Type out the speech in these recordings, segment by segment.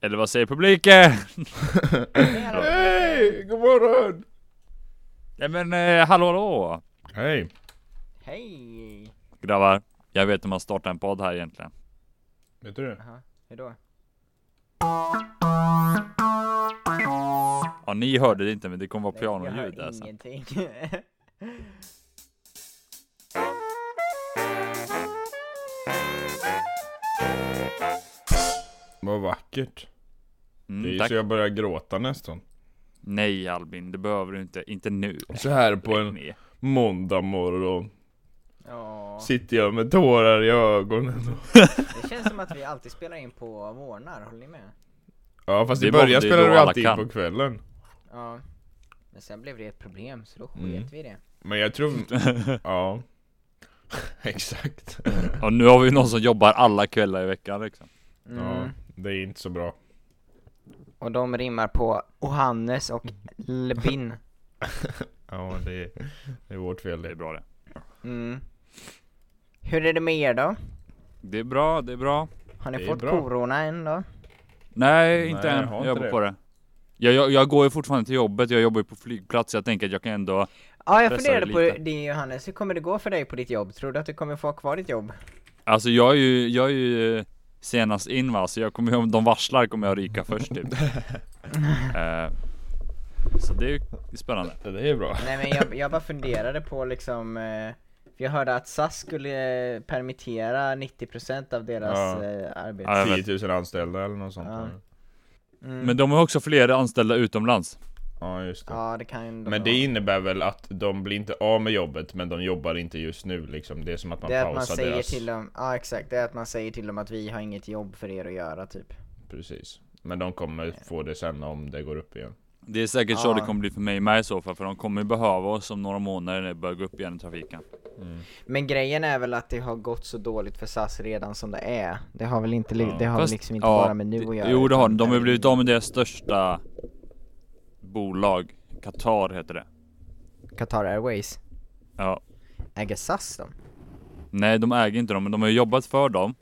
Eller vad säger publiken? Hej! God morgon! Nej men eh, hallå hallå! Hej! Hej! Grabbar, jag vet hur man startar en podd här egentligen. Vet du det? Jaha, hejdå? Ja ni hörde det inte men det kommer vara pianoljud sen. ingenting. Vad vackert. Det är Mm, tack. så jag börjar gråta nästan. Nej Albin, det behöver du inte. Inte nu. Så här på en måndag morgon. Ja, Sitter jag med tårar i ögonen. och- det känns som att vi alltid spelar in på morgnar, håller ni med? Ja fast Det i början spelade vi alltid in på kvällen. Ja. Men sen blev det ett problem, så då sket Mm. vi det. Men jag tror... ja. Exakt. Och nu har vi någon som jobbar alla kvällar i veckan liksom. Mm. Ja, det är inte så bra. Och de rimmar på Ohannes och Lbin. Ja det är, det är vårt fel Det är bra det. Mm. Hur är det med er då? Det är bra, det är bra. Har ni Det är fått bra. corona än då? Nej, inte Nej, jag än. har Jag inte jobbar det. på det. Jag, jag, jag går ju fortfarande till jobbet, jag jobbar ju på flygplats, jag tänker att jag kan ändå Ja, jag Pressa funderade på lite. det Johannes, hur kommer det gå för dig på ditt jobb? Tror du att du kommer få ha kvar ditt jobb? Alltså jag är ju, jag är ju senast in va, så jag kommer ju, om de varslar kommer jag ryka först typ. Eh, så det är ju spännande. Ja, det är bra. Nej men jag, jag bara funderade på liksom eh, för jag hörde att SAS skulle eh, permittera 90% av deras Ja. eh, arbete. Ja, jag vet. 10 000 anställda eller något sånt. Ja. Ja, Mm. Men de har också fler anställda utomlands. Ja just det. Ja det kan ändå Men det vara. innebär väl att de blir inte av med jobbet men de jobbar inte just nu liksom. Det är som att man Det är att man pausar säger deras... till dem, ja exakt, det är att man säger till dem att vi har inget jobb för er att göra typ. Precis. Men de kommer få det sen om det går upp igen. Det är säkert så Ja. det kommer bli för mig med i så fall, för de kommer ju behöva oss om några månader när det börjar gå upp igen i trafiken. Men grejen är väl att det har gått så dåligt för SAS redan som det är. Det har väl inte, li- det har Fast- liksom inte ja, bara med nu att göra. Jo det har de, de har blivit av med deras största bolag, Qatar heter det. Qatar Airways. Ja. Äger SAS dem? Nej de äger inte dem, men de har jobbat för dem.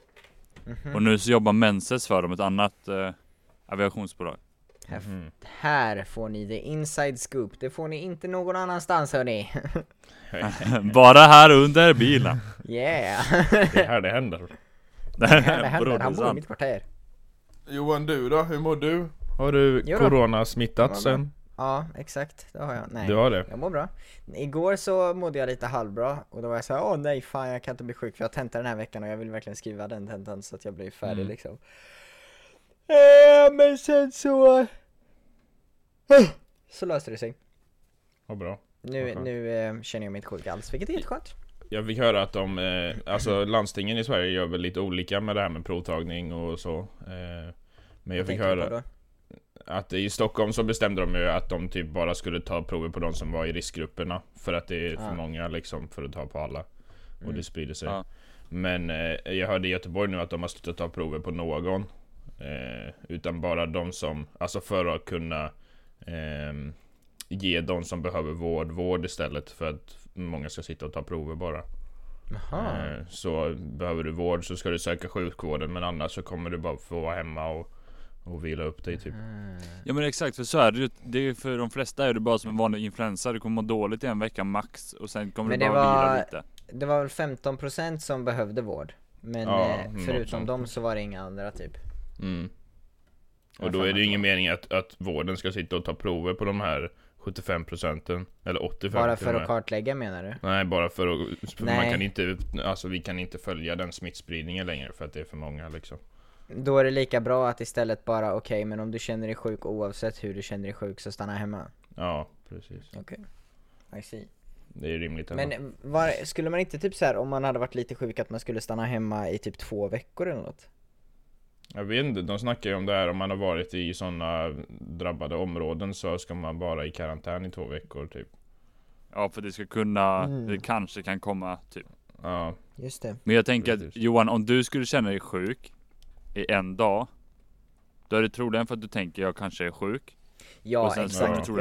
Mhm. Och nu så jobbar Menses för dem, ett annat eh, aviationsbolag. Mhm. här får ni the inside scoop, det får ni inte någon annanstans hörni. Bara här under bilen. yeah! Det är här det händer. Det Här det här händer, han bor i mitt kvarter. Johan du då? Hur mår du? Har du corona smittat sen? Ja, exakt, det har jag. Nej. Du har det? Jag mår bra. Igår så mådde jag lite halvbra och då var jag såhär, åh nej fan jag kan inte bli sjuk för jag har tenta den här veckan och jag vill verkligen skriva den tentan så att jag blir färdig Mm. liksom. Eh, men sen så... Så löste det sig. Vad bra. Nu, nu eh, känner jag mig inte sjuk alls, vilket är helt skönt. Jag fick höra att de, eh, alltså landstingen i Sverige gör väl lite olika med det här med provtagning och så. Eh, men jag fick du på höra? Att i Stockholm så bestämde de ju att de typ bara skulle ta prover på de som var i riskgrupperna. För att det är för Ah. många liksom för att ta på alla. Och Mm. det sprider sig. Ja. Men eh, jag hörde i Göteborg nu att de har slutat ta prover på någon. Eh, utan bara de som, alltså för att kunna ehm, ge de som behöver vård, vård istället för att många ska sitta och ta prover bara. Jaha. Eh, Så behöver du vård så ska du söka sjukvården men annars så kommer du bara få vara hemma och, och vila upp dig typ. Mm. Ja men exakt, för så är det ju. Det är ju för de flesta är det bara som en vanlig influensa. Du kommer må dåligt i en vecka max och sen kommer Men du det bara var- vila lite. Det var väl 15% som behövde vård. Men Ja, eh, något förutom dem så var det inga andra typ. Mm. Och då är det ju ingen mening att, att vården ska sitta och ta prover på de här 75 procenten Eller 85% Bara för att kartlägga menar du? Nej bara för att, för man kan inte, alltså vi kan inte följa den smittspridningen längre för att det är för många liksom Då är det lika bra att istället bara okej, men om du känner dig sjuk oavsett hur du känner dig sjuk så stanna hemma. Ja, precis. Okej. I see. Det är rimligt ändå. Men var, skulle man inte typ så här om man hade varit lite sjuk att man skulle stanna hemma i typ två veckor eller något? Jag vet inte, de snackar ju om det här om man har varit i sådana drabbade områden så ska man vara i karantän i två veckor typ. Ja för det ska kunna, Mm. det kanske kan komma typ. Ja, Just det. Men jag tänker att Precis. Johan, om du skulle känna dig sjuk i en dag. Då är det troligen för att du tänker jag kanske är sjuk. Ja exakt. jag tror,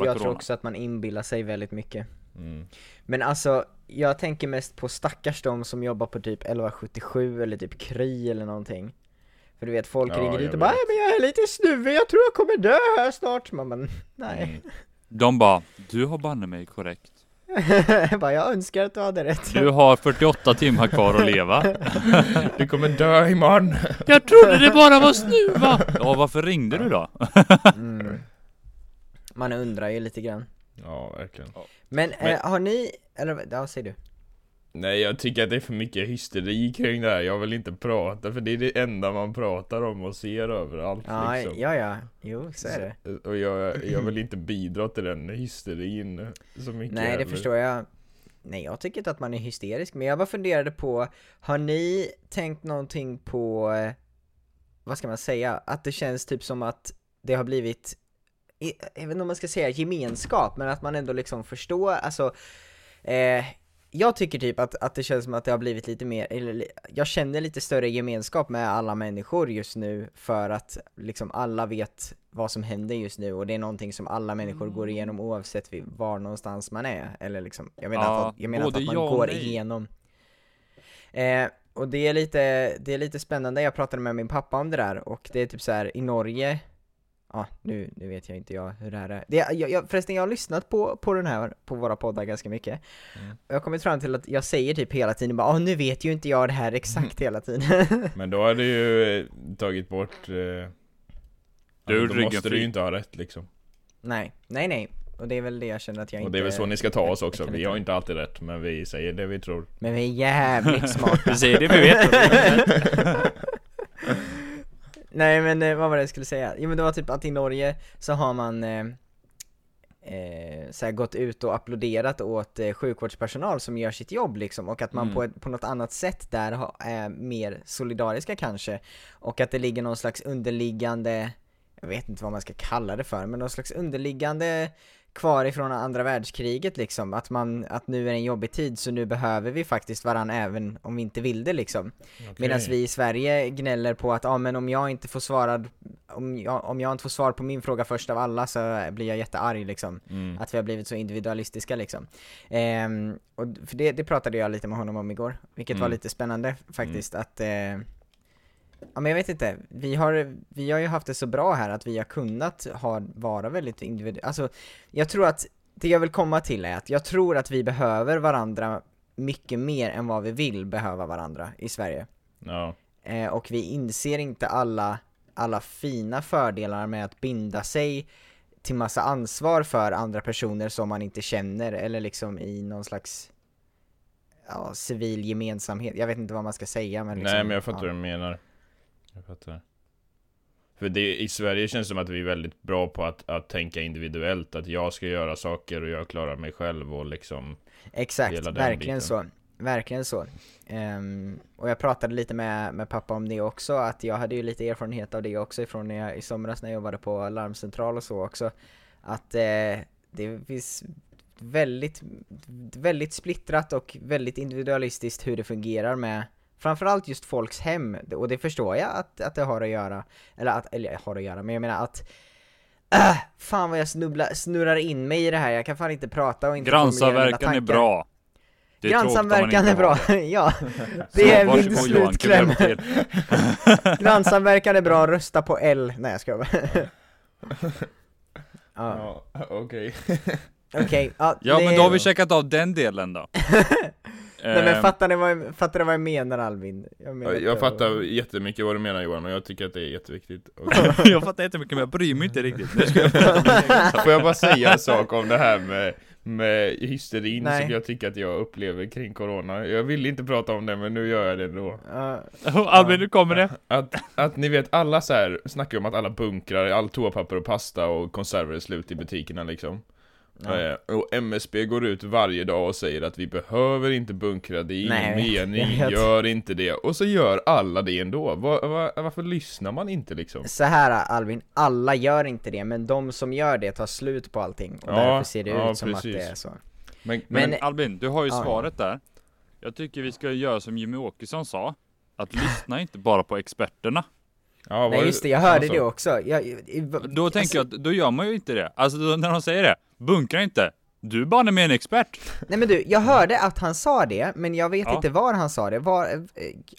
och, jag tror också att man inbillar sig väldigt mycket. mm. Men alltså, jag tänker mest på stackars de som jobbar på typ 1177 eller typ Kry eller någonting. För du vet, folk Ja, ringer ut och bara vet. "Nej, men jag är lite snuvig, jag tror jag kommer dö här snart. Man bara, nej. Mm. De bara, du har banne mig korrekt. Jag bara, jag önskar att du hade rätt. Du har 48 timmar kvar att leva. Du kommer dö imorgon! Jag trodde det bara var snuva! Ja, varför ringde du då? Mm. Man undrar ju lite grann. Ja, verkligen. Men, Men- Eh, har ni, eller ja, säg du. Nej, jag tycker att det är för mycket hysteri kring det här. Jag vill inte prata, för det är det enda man pratar om och ser överallt Ja, liksom. ja, ja, jo, så är det. Och jag, jag vill inte bidra till den hysterin så mycket Nej, det heller. förstår jag. Nej, jag tycker inte att man är hysterisk, men jag bara funderade på, har ni tänkt någonting på, eh, vad ska man säga, att det känns typ som att det har blivit, inte om man ska säga gemenskap, men att man ändå liksom förstår, alltså, eh, jag tycker typ att, att det känns som att det har blivit lite mer, eller jag känner lite större gemenskap med alla människor just nu för att liksom alla vet vad som händer just nu och det är någonting som alla människor går igenom oavsett var någonstans man är, eller liksom, jag menar, Ja, att, jag menar att man går nej. igenom. Eh, och det är lite, det är lite spännande, jag pratade med min pappa om det där och det är typ så här i Norge Ja, nu, nu vet jag inte jag hur det här är. Det, jag, jag, förresten, jag har lyssnat på, på den här, på våra poddar ganska mycket. Mm. Och jag har kommit fram till att jag säger typ hela tiden bara "Ah, nu vet ju inte jag det här exakt hela tiden. Men då har du ju eh, tagit bort... Eh, Du alltså, är då måste du ju inte ha rätt liksom. nej, nej, nej. Och det är väl det jag känner att jag Och inte... det är väl så ni ska ta oss också. Vi har inte alltid rätt, men vi säger det vi tror. Men vi är jävligt smarta. Vi säger det vi vet. Nej men eh, vad var det jag skulle säga? Jo men det var typ att i Norge så har man eh, eh, så gått ut och applåderat åt eh, sjukvårdspersonal som gör sitt jobb liksom och att man Mm. på, ett, på något annat sätt där ha, är mer solidariska kanske och att det ligger någon slags underliggande jag vet inte vad man ska kalla det för, men någon slags underliggande kvar ifrån andra världskriget liksom, att man, att nu är det en jobbig tid så nu behöver vi faktiskt varann även om vi inte vill det liksom. Medan vi i Sverige gnäller på att, ja ah, men om jag inte får svarad, om jag, om jag inte får svar på min fråga först av alla så blir jag jättearg liksom. Mm. Att vi har blivit så individualistiska liksom. Ehm, och för det, det pratade jag lite med honom om igår, vilket var Mm. lite spännande faktiskt att eh, Ja men jag vet inte, vi har, vi har ju haft det så bra här att vi har kunnat ha, vara väldigt individuella, alltså jag tror att det jag vill komma till är att jag tror att vi behöver varandra mycket mer än vad vi vill behöva varandra i Sverige. Ja. Eh, och vi inser inte alla, alla fina fördelar med att binda sig till massa ansvar för andra personer som man inte känner eller liksom i någon slags ja, civil gemensamhet. Jag vet inte vad man ska säga men liksom, Nej men jag fattar ja. vad du menar. Jag fattar. För det, i Sverige känns det som att vi är väldigt bra på att, att tänka individuellt. Att jag ska göra saker och jag klarar mig själv och liksom Exakt, verkligen biten. så. Verkligen så. Ehm, och jag pratade lite med, med pappa om det också, att jag hade ju lite erfarenhet av det också ifrån när jag, i somras när jag jobbade på larmcentral och så också. Att eh, det finns väldigt, väldigt splittrat och väldigt individualistiskt hur det fungerar med framförallt just folks hem, och det förstår jag att, att det har att göra, eller att, eller har att göra, men jag menar att Äh, fan vad jag snubbla, snurrar in mig i det här, jag kan fan inte prata och inte Grannsamverkan är bra. Det är Grannsamverkan är bra, ja. Det är min slutkläm. Grannsamverkan är bra, rösta på L. Nej jag skojar. Ja, Ja, okej. okej. Ja, Ja det- men då har vi checkat av den delen då. Nej men Ehm, fattar ni vad jag, fattar ni vad jag menar Albin? Jag, menar Jag, fattar jättemycket vad du menar Johan, och jag tycker att det är jätteviktigt. Och, jag fattar inte mycket men jag bryr mig inte riktigt. Nu ska jag får jag bara säga en sak om det här med, med hysterin Nej. som jag tycker att jag upplever kring corona? Jag vill inte prata om det, men nu gör jag det ändå. Ja, Albin nu kommer det. Att, att ni vet, alla så här snackar om att alla bunkrar, all toapapper och pasta och konserver är slut i butikerna liksom. Ja. Eh, Och MSB går ut varje dag och säger att vi behöver inte bunkra, det är ingen Nej, jag vet, mening, jag vet. gör inte det. Och så gör alla det ändå. Va, va, varför lyssnar man inte liksom? Så här Albin, alla gör inte det, men de som gör det tar slut på allting. Och Ja, därför ser det ja, ut som precis. att det är så. Men, Men- Men Albin, du har ju Ja. svaret där. Jag tycker vi ska göra som Jimmy Åkesson sa. Att lyssna inte bara på experterna. Ja, Nej just det, jag hörde alltså, det också. Jag, i- Då tänker jag att då gör man ju inte det. Alltså då, när de säger det, bunkra inte. Du är bara med en expert. Nej men du, jag hörde att han sa det, men jag vet Ja. inte var han sa det. Var, eh,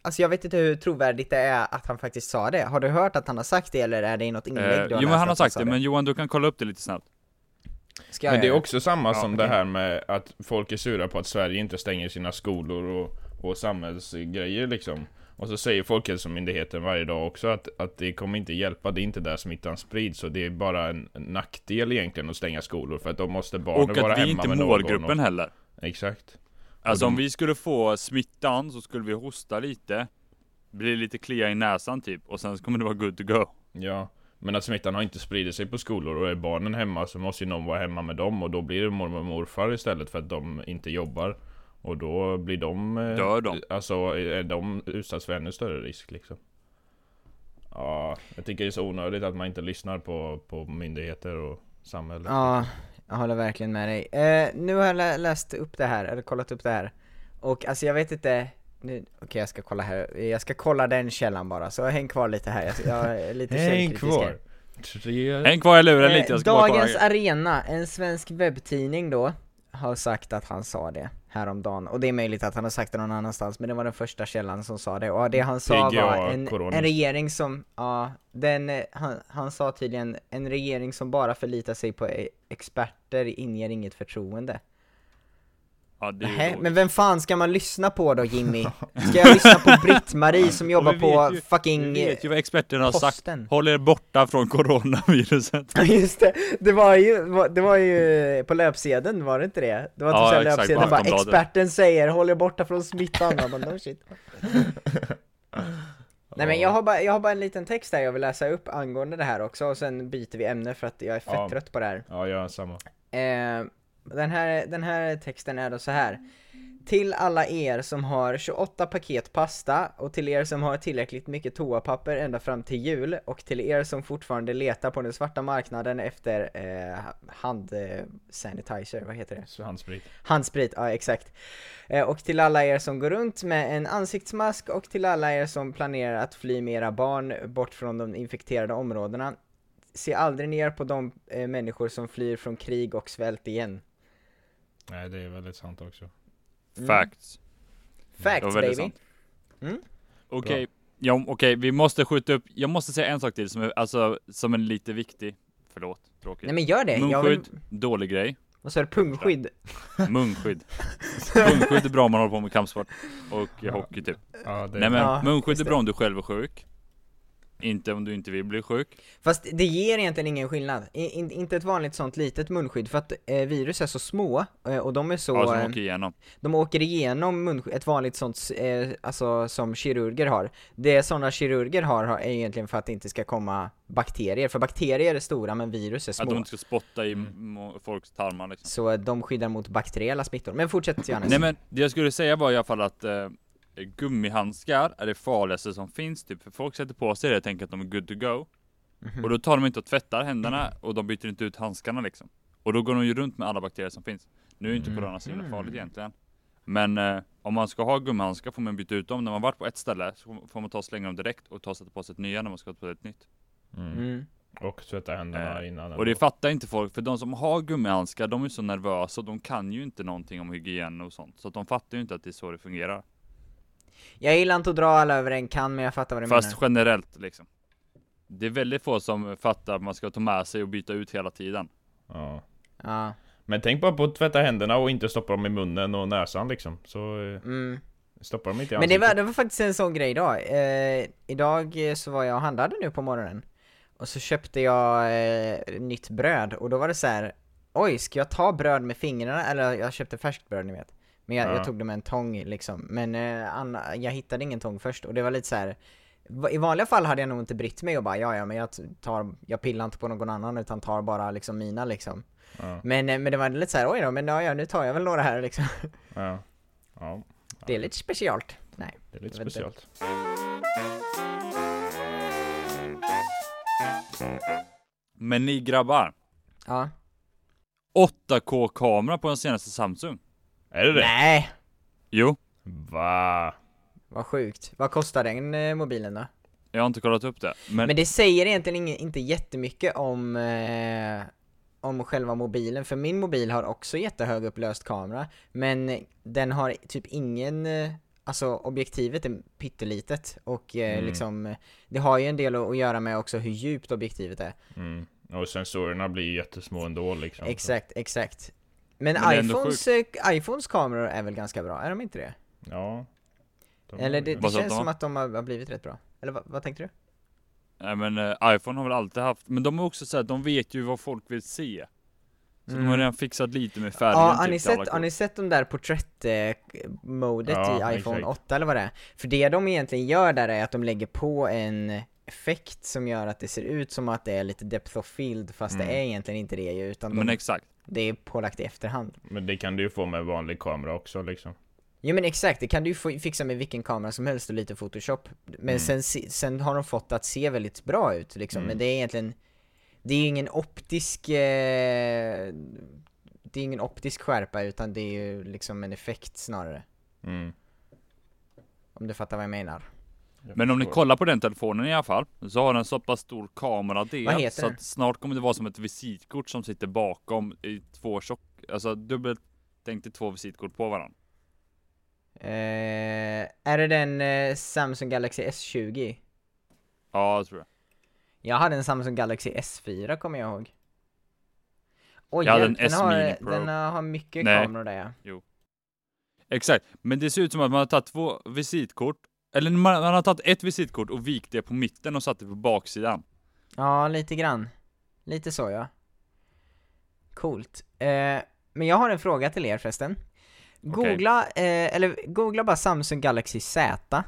alltså jag vet inte hur trovärdigt det är att han faktiskt sa det. Har du hört att han har sagt det eller är det i något inlägg Eh, jo men han har sagt sa det, men Johan du kan kolla upp det lite snabbt. Ska jag Men det är också samma Ja, som okej. det här med att folk är sura på att Sverige inte stänger sina skolor och, och samhällsgrejer liksom. Och så säger Folkhälsomyndigheten varje dag också att, att det kommer inte hjälpa, det är inte där smittan sprids. Så det är bara en nackdel egentligen att stänga skolor för att då måste barnen Och vara att vi hemma inte är med målgruppen någon. heller. Och, exakt. Alltså Och om de- vi skulle få smittan så skulle vi hosta lite, bli lite klia i näsan typ, och sen kommer det vara good to go. Ja. Men att smittan har inte spridit sig på skolor och är barnen hemma så måste ju någon vara hemma med dem och då blir det mormor och morfar istället för att de inte jobbar. Och då blir de... eh, Dör de? Alltså är de utsatta för ännu större risk liksom. Ja, jag tycker det är så onödigt att man inte lyssnar på, på myndigheter och samhället. Ja, jag håller verkligen med dig. Eh, nu har jag lä- läst upp det här, eller kollat upp det här. Och alltså jag vet inte, nu, okej jag ska kolla här, jag ska kolla den källan bara, så häng kvar lite här, jag, jag är lite Häng kvar! Tre... Häng kvar i luren Eh, lite, jag ska bara Dagens kolla. Arena, en svensk webbtidning då, har sagt att han sa det häromdagen. Och det är möjligt att han har sagt det någon annanstans, men det var den första källan som sa det. Och det han sa PGA var en, en regering som, ja, den, han, han sa tydligen en regering som bara förlitar sig på eh, experter inger inget förtroende. Ja, dåligt. men vem fan ska man lyssna på då Jimmy? Ska jag lyssna på Britt-Marie som jobbar på ju- fucking Vi vet ju vad experterna har sagt. Håll er borta från coronaviruset. Ja just det, det var ju, det var ju på löpsedeln var det inte det? Det var Ja, typ exakt, löpsedeln på bara experten säger håll er borta från smittan, jag bara no shit Nej men jag har, bara, jag har bara en liten text här jag vill läsa upp angående det här också och sen byter vi ämne för att jag är fett Ja. trött på det här Ja, jag är samma. Eh, den, här, den här texten är då så här. Till alla er som har 28 paket pasta och till er som har tillräckligt mycket toapapper ända fram till jul och till er som fortfarande letar på den svarta marknaden efter eh, hand eh, sanitizer, vad heter det? Handsprit. Handsprit, ja exakt. Eh, och till alla er som går runt med en ansiktsmask och till alla er som planerar att fly med era barn bort från de infekterade områdena. Se aldrig ner på de eh, människor som flyr från krig och svält igen. Nej, det är väldigt sant också. Mm. Facts. Facts Det var väldigt baby! sant. Mm. Okej, ja, okej, vi måste skjuta upp, jag måste säga en sak till som är, alltså, som är lite viktig. Förlåt, tråkigt. Nej men gör det! Jag vill... Munskydd, dålig grej. Vad sa du? Pungskydd? Munskydd. Munskydd är bra om man håller på med kampsport och hockey typ. Ja, det Nej men Ja, munskydd är bra om du själv är sjuk. Inte om du inte vill bli sjuk. Fast det ger egentligen ingen skillnad. I, in, inte ett vanligt sånt litet munskydd för att eh, virus är så små eh, och de är så... Ja, som eh, åker igenom. de åker igenom munskydd, ett vanligt sånt, eh, alltså som kirurger har. Det sådana kirurger har, har är egentligen för att det inte ska komma bakterier, för bakterier är stora men virus är Att de små. inte ska spotta i må- folks tarmar liksom. Så eh, de skyddar mot bakteriella smittor. Men fortsätt Johannes. Nej men det jag skulle säga var i alla fall att eh, gummihandskar är det farligaste som finns typ. För folk sätter på sig det och tänker att de är good to go. Mhm. Och då tar de inte och tvättar händerna och de byter inte ut handskarna liksom. Och då går de ju runt med alla bakterier som finns. Nu är ju inte Mm. corona så himla farligt egentligen. Men eh, om man ska ha gummihandskar får man byta ut dem. När man varit på ett ställe så får man ta och slänga dem direkt och ta och sätta på sig ett nya när man ska på ett nytt. Mm. Mm. Och tvätta händerna Eh, innan. Och det fattar inte folk, för de som har gummihandskar, de är så nervösa och de kan ju inte någonting om hygien och sånt. Så att de fattar ju inte att det är så det fungerar. Jag gillar inte att dra alla över en kan men jag fattar vad du Fast menar. generellt liksom. Det är väldigt få som fattar att man ska ta med sig och byta ut hela tiden. Ja. Ja. Men tänk bara på att tvätta händerna och inte stoppa dem i munnen och näsan liksom. Så eh, Mm. stoppar de inte i Men det var, det var faktiskt en sån grej idag. Eh, idag eh, så var jag och handlade nu på morgonen. Och så köpte jag eh, nytt bröd och då var det så här. Oj, ska jag ta bröd med fingrarna? Eller jag köpte färskt bröd ni vet. Men jag, Ja. jag tog det med en tång liksom. Men eh, Anna, jag hittade ingen tång först och det var lite så här. I vanliga fall hade jag nog inte brytt mig och bara ja ja men jag tar, jag pillar inte på någon annan utan tar bara liksom mina liksom. Ja. Men, eh, men det var lite så här, oj då, men ja, ja nu tar jag väl några här liksom. Ja. ja. Det är lite specialt. Nej. Det är lite speciellt. Men ni grabbar, Ja. 8K-kamera på den senaste Samsung. Är det det? Nej! Jo, Va? Vad sjukt. Vad kostar den eh, mobilen då? jag har inte kollat upp det. Men, Men det säger egentligen ingen, inte jättemycket om, eh, om själva mobilen, för min mobil har också jättehögupplöst kamera, men den har typ ingen, eh, alltså objektivet är pyttelitet och eh, Mm. liksom, det har ju en del att att göra med också hur djupt objektivet är. Mm. Och sensorerna blir jättesmå ändå liksom. Exakt, exakt. Men, Men iPhones, eh, iPhones kameror är väl ganska bra, är de inte det? Ja. De Eller har det, det känns som att de har, har blivit rätt bra. Eller vad, vad tänkte du? Nej men eh, iPhone har väl alltid haft, men de är också såhär, de vet ju vad folk vill se. Så de har redan fixat lite med färgen Mm. Ja, har typ ni, till alla sett, har ni sett de där porträtt-modet Ja, i iPhone exakt. 8 eller vad det är? För det de egentligen gör där är att de lägger på en effekt som gör att det ser ut som att det är lite depth of field fast Mm. det är egentligen inte det utan Men de, exakt. Det är pålagt i efterhand. Men det kan du ju få med vanlig kamera också liksom. Jo men exakt, det kan du ju fixa med vilken kamera som helst och lite photoshop. Men Mm. sen, se- sen har de fått att se väldigt bra ut liksom, Mm. men det är egentligen Det är ju ingen optisk eh, Det är ingen optisk skärpa utan det är ju liksom en effekt snarare. Mm. Om du fattar vad jag menar. Jag Men om ni kollar på den telefonen i alla fall, så har den så pass stor Vad kameradel så att snart kommer det vara som ett visitkort som sitter bakom i två tjock, alltså dubbelt tänk dig två visitkort på varandra. Eh, är det den eh, Samsung Galaxy S20? Ja, jag tror jag. Jag hade en Samsung Galaxy S4 kommer jag ihåg. Oj, Jag hade den, en S har, Mini Pro. den har mycket Nej. kameror där ja. Exakt, men det ser ut som att man har tagit två visitkort, eller man, man har tagit ett visitkort och vikt det på mitten och satt det på baksidan. Ja, lite grann. Lite så ja. Coolt. Eh, men jag har en fråga till er förresten. Googla, eh, eller googla bara Samsung Galaxy Z.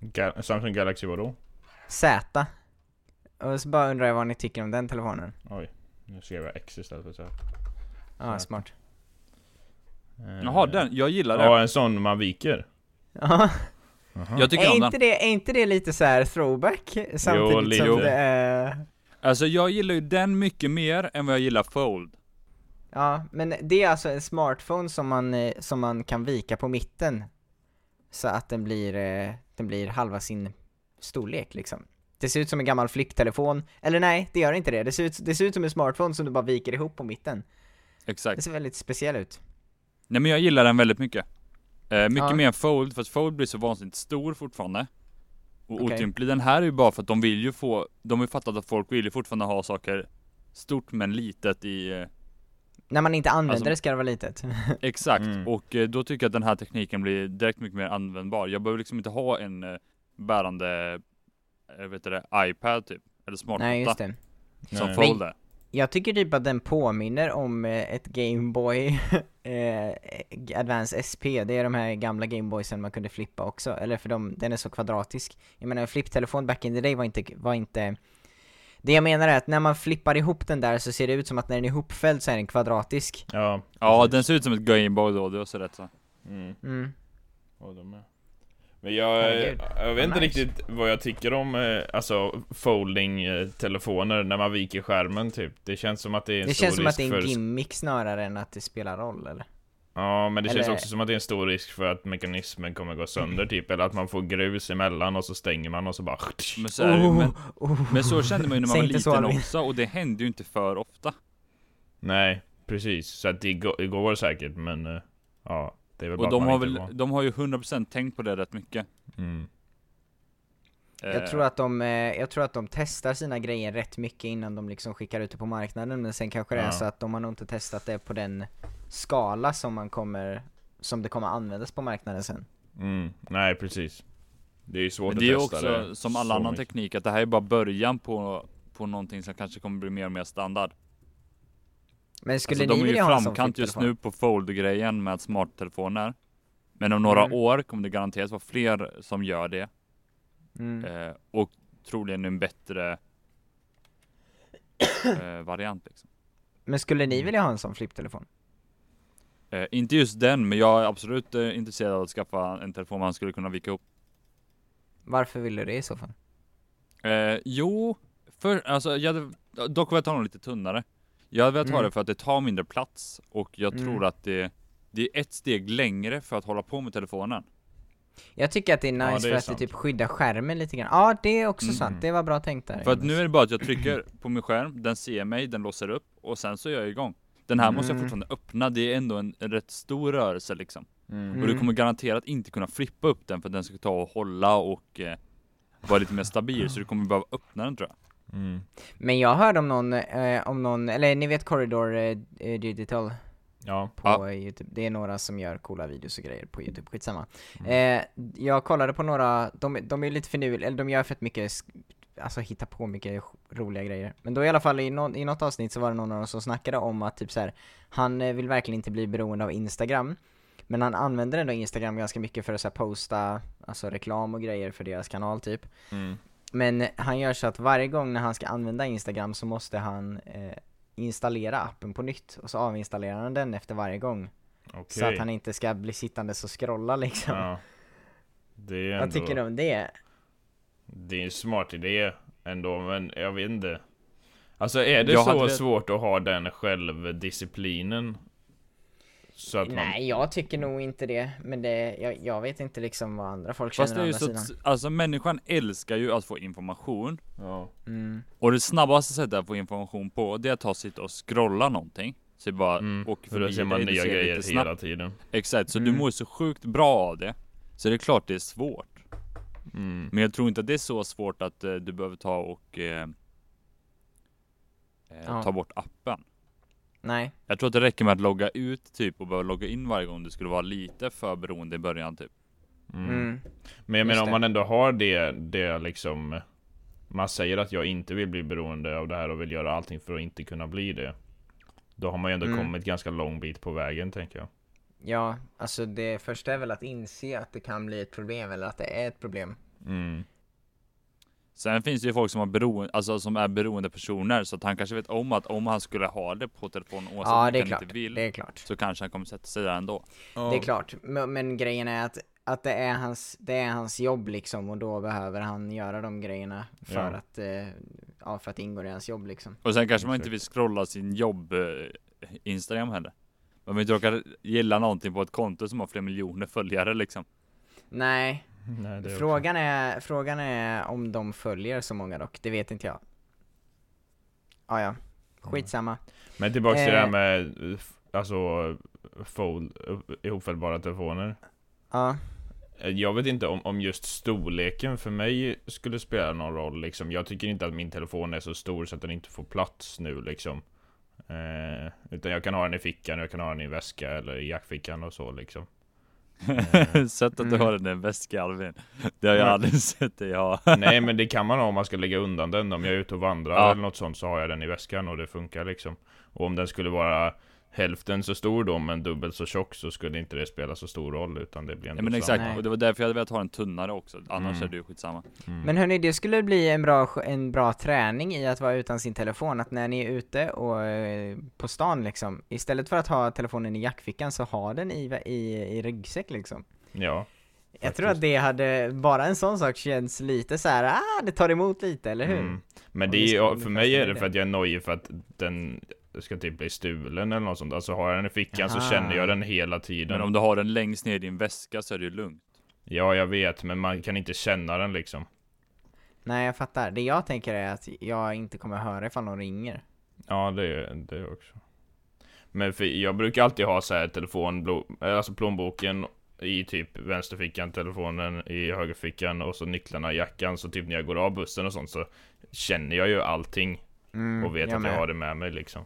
Ga- Samsung Galaxy vadå? Z. Och så bara undrar jag vad ni tycker om den telefonen. Oj, nu skrev jag X istället för Z. Ja, Z. smart. Eh, Jaha, den, jag gillar det. Ja, en sån man viker. Ja, Jaha. Jag tycker är om den. inte, det, är inte det lite så här throwback? Samtidigt lite. som det är... Alltså jag gillar ju den mycket mer än vad jag gillar Fold. Ja, men det är alltså en smartphone som man, eh, som man kan vika på mitten. Så att den blir, eh, den blir halva sin storlek liksom. Det ser ut som en gammal flipptelefon, eller nej, det gör inte det. Det ser, ut, det ser ut som en smartphone som du bara viker ihop på mitten. Det Exakt. ser väldigt speciell ut. Nej men jag gillar den väldigt mycket. Eh, mycket Ja. mer än Fold, för att Fold blir så vansinnigt stor fortfarande. Och Okej. otymplig. Den här är ju bara för att de vill ju få, de har ju fattat att folk vill ju fortfarande ha saker stort men litet i, eh, När man inte använder Alltså- det ska det vara litet. exakt. Mm. Och eh, då tycker jag att den här tekniken blir direkt mycket mer användbar. Jag behöver liksom inte ha en eh, bärande, eh, vet det, iPad typ. Eller smartmatta. nej, just det. Som Nej. Fold är. Jag tycker typ att den påminner om eh, ett Gameboy eh, Advance SP, det är de här gamla Gameboysen man kunde flippa också, eller för de, den är så kvadratisk. Jag menar en flipptelefon back in the day var inte, var inte Det jag menar är att när man flippar ihop den där så ser det ut som att när den är ihopfälld så är den kvadratisk. Ja, Ja, den ser ut som ett Gameboy då, du har så rätt så. Mm. Mm. Ja, de är. Men jag, Herregud, jag vet inte nice. riktigt vad jag tycker om eh, alltså folding-telefoner när man viker skärmen typ. Det känns som att det är en Det stor känns som risk att det är en för... gimmick snarare än att det spelar roll eller? Ja, men det känns Eller- också som att det är en stor risk för att mekanismen kommer gå sönder typ. Eller att man får grus emellan och så stänger man och så bara... Men så, det, men, oh. men så kände man ju när man var så, liten Albin. också, och det hände ju inte för ofta. Nej, precis. Så att det går, det går säkert, men... eh, Ja, det är väl Och de har, väl, var. de har ju 100% tänkt på det rätt mycket. Mm. Eh, Jag tror, att de, eh, jag tror att de testar sina grejer rätt mycket innan de liksom skickar ut det på marknaden men sen kanske det är Ja. så att de har nog inte testat det på den skala som man kommer som det kommer användas på marknaden sen. Mm. Nej, precis. Det är ju svårt Men det är att testa också det som all annan mycket. teknik, att det här är bara början på, på någonting som kanske kommer bli mer och mer standard. Men skulle alltså, ni de är ju vilja ha en sån framkant just nu på fold-grejen med smarttelefoner. Men om några Mm. år kommer det garanterat vara fler som gör det. Mm. Eh, och troligen en bättre eh, variant liksom. Men skulle ni vilja ha en sån flipptelefon? Eh, inte just den, men jag är absolut eh, intresserad av att skaffa en telefon man skulle kunna vika ihop. Varför vill du det i så fall? Eh, jo, för, alltså jag hade dock velat ha något lite tunnare. Jag hade velat ha Mm. det för att det tar mindre plats och jag Mm. tror att det, det är ett steg längre för att hålla på med telefonen. Jag tycker att det är nice Ja, det är för att sant. det typ skyddar skärmen lite grann. Ja, det är också Mm. sant. Det var bra tänkt där. För att nu är det bara att jag trycker på min skärm, den ser mig, den låser upp och sen så är jag igång. Den här måste jag Mm. fortfarande öppna, det är ändå en, en rätt stor rörelse liksom. Mm. Och du Mm. kommer garanterat inte kunna flippa upp den för att den ska ta och hålla och eh, vara lite mer stabil, så du kommer behöva öppna den tror jag. Mm. Men jag hörde om någon, eh, om någon, eller ni vet Corridor eh, eh, Digital Ja. på Ja. youtube, det är några som gör coola videos och grejer på youtube, skitsamma. Mm. Eh, jag kollade på några, de, de är lite finurliga, eller de gör fett mycket, alltså hitta på mycket roliga grejer. Men då i alla fall i, nå i något avsnitt så var det någon av dem som snackade om att typ så här, han eh, vill verkligen inte bli beroende av Instagram. Men han använder ändå Instagram ganska mycket för att så här, posta, alltså reklam och grejer för deras kanal typ. Mm. Men han gör så att varje gång när han ska använda Instagram så måste han eh, installera appen på nytt och så avinstallerar han den efter varje gång. Okej. Så att han inte ska bli sittande och scrolla liksom. Ja. Det är ändå... Vad tycker du om det? Det är en smart idé ändå, men jag vet inte. Alltså är det Jag så hade- svårt att ha den självdisciplinen? Så att man... Nej, jag tycker nog inte det. Men det, jag, jag vet inte liksom vad andra folk känner Fast det å är ju andra så sidan. att, alltså människan älskar ju att få information. Ja. Mm. Och det snabbaste sättet att få information på, det är att ta sitt och scrolla någonting. Så bara Mm. åker För då förbi ser man nya grejer snabbt. hela tiden. Exakt, så Mm. du mår så sjukt bra av det. Så det är klart det är svårt. Mm. Men jag tror inte att det är så svårt att eh, du behöver ta och eh, eh, Ja. ta bort appen. Nej. Jag tror att det räcker med att logga ut typ och behöva logga in varje gång du skulle vara lite för beroende i början typ. Mm. Mm. Men jag menar om man ändå har det, det liksom Man säger att jag inte vill bli beroende av det här och vill göra allting för att inte kunna bli det Då har man ju ändå Mm. kommit ganska lång bit på vägen tänker jag Ja, alltså det första är väl att inse att det kan bli ett problem eller att det är ett problem. mm. Sen finns det ju folk som, har beroende, alltså, som är beroende personer så att han kanske vet om att om han skulle ha det på telefonen oavsett Ja, om det är han klart. inte vill Det är klart. så kanske han kommer sätta sig där ändå. Det är klart. Men, men grejen är att, att det, är hans, det är hans jobb liksom och då behöver han göra de grejerna för Ja. att, eh, ja för att det ingår i hans jobb liksom. Och sen kanske man inte vill scrolla sin jobb eh, Instagram heller. Man vill inte råka gilla någonting på ett konto som har flera miljoner följare liksom. Nej, Nej, det är frågan är, frågan är om de följer så många dock, det vet inte jag. Ah, ja, skitsamma. Men tillbaks till det här Eh. med Alltså Fold, ihopfällbara telefoner Ja, Eh, Jag vet inte om, om just storleken för mig skulle spela någon roll liksom. Jag tycker inte att min telefon är så stor så att den inte får plats nu liksom. Eh, utan jag kan ha den i fickan, jag kan ha den i väska eller i jackfickan och så liksom. Sett att du Mm. har den i en väska Alvin. Det har jag aldrig sett dig ha. Nej men det kan man ha om man ska lägga undan den. Om jag är ute och vandrar Ja. eller något sånt så har jag den i väskan och det funkar liksom. Och om den skulle vara hälften så stor då men dubbelt så tjock så skulle inte det spela så stor roll utan det blir ändå Ja men samma. exakt, Nej. och det var därför jag hade velat ha en tunnare också. Annars Mm. är det ju skitsamma. Mm. men hörni det skulle bli en bra, en bra träning i att vara utan sin telefon, att när ni är ute och eh, på stan liksom, istället för att ha telefonen i jackfickan så ha den i, i, i ryggsäck liksom. Ja. Jag tror att det hade, bara en sån sak känns lite så här, ah det tar emot lite, eller hur? Mm. Men det är, för mig är det. för att jag är nojig för att den ska typ bli stulen eller något sånt. Alltså har jag den i fickan så Aha. känner jag den hela tiden. Men om du har den längst ner i din väska så är det ju lugnt. Ja, jag vet, men man kan inte känna den liksom. Nej jag fattar, det jag tänker är att jag inte kommer höra ifall någon ringer. Ja, det är det också. Men för jag brukar alltid ha så här telefon, alltså plånboken i typ vänsterfickan, telefonen i högerfickan och så nycklarna i jackan. Så typ när jag går av bussen och sånt så känner jag ju allting Mm, och vet att med. jag har det med mig liksom.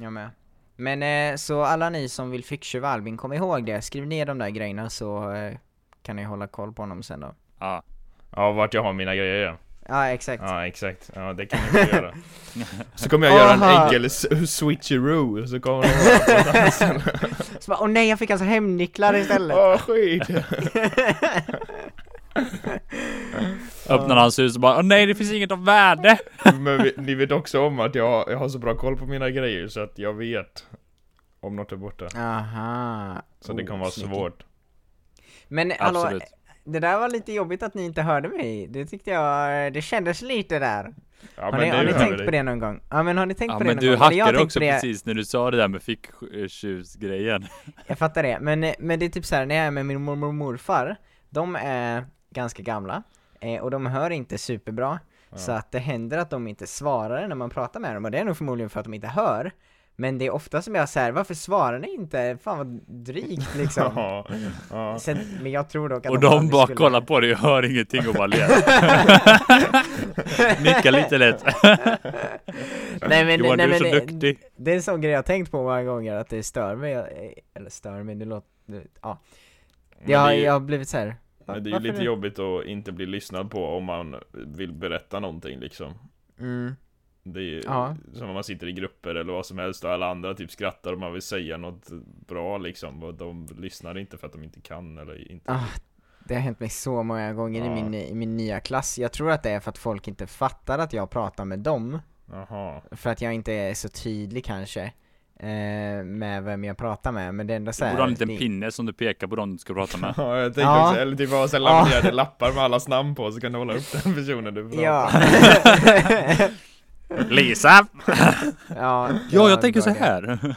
Jag med. Men eh, så alla ni som vill ficktjuva Albin, kom ihåg det. Skriv ner de där grejerna så eh, kan ni hålla koll på honom sen då. Ja. Ja, vart jag har mina grejer ja. Ja, exakt. Ja, exakt. Ja, det kan jag göra. Så kommer jag göra en enkel switcheroo, så kommer de vara på. Så bara, åh nej jag fick alltså hemnycklar istället. Åh, skit! Öppnar hans hus och bara Åh nej det finns inget av värde! Men vi, ni vet också om att jag, har- jag har så bra koll på mina grejer så att jag vet om något är borta. Aha. Så det Oh, kan vara sneaky. svårt. Men hallå, Absolut. det där var lite jobbigt att ni inte hörde mig. Det tyckte jag, det kändes lite där. Ja, har ni, har ni tänkt på det någon gång? Ja men har ni tänkt Ja på det men någon du gång? Eller jag har hackade tänkt också på det, precis när du sa det där med ficktjusgrejen. Jag fattar det, men, men det är typ så här när jag är med min mormor och morfar de är ganska gamla, eh, och de hör inte superbra, Ja. så att det händer att de inte svarar när man pratar med dem, och det är nog förmodligen för att de inte hör. Men det är ofta som jag säger, varför svarar ni inte? Fan vad drygt liksom. Ja, ja. Sen, men jag tror dock att Och de de bara skulle- kollar på dig och hör ingenting och bara ler. Nickar lite lätt. Nej men, Johan, nej, du är men så det- duktig. Det är en sån grej jag har tänkt på många gånger, att det stör mig, eller stör mig, det låter, ja. Jag, det jag har blivit så här. Men det är ju varför lite jobbigt att inte bli lyssnad på om man vill berätta någonting liksom Mm. Det är ju Ja. som om man sitter i grupper eller vad som helst och alla andra typ skrattar och man vill säga något bra liksom och de lyssnar inte för att de inte kan eller inte Ah, det har hänt mig så många gånger i, Ja. min, i min nya klass. Jag tror att det är för att folk inte fattar att jag pratar med dem. Jaha För att jag inte är så tydlig kanske. Eh, med vem jag pratar med, men det är ändå Du såhär borde ha en liten det- pinne som du pekar på dem du ska prata med. Ja, jag tänkte Ja. också, eller typ ha Ja. laminerade lappar med allas namn på så kan du hålla upp den personen du pratar Ja. med. Lisa! ja, det Ja, var jag tänker så idé. här.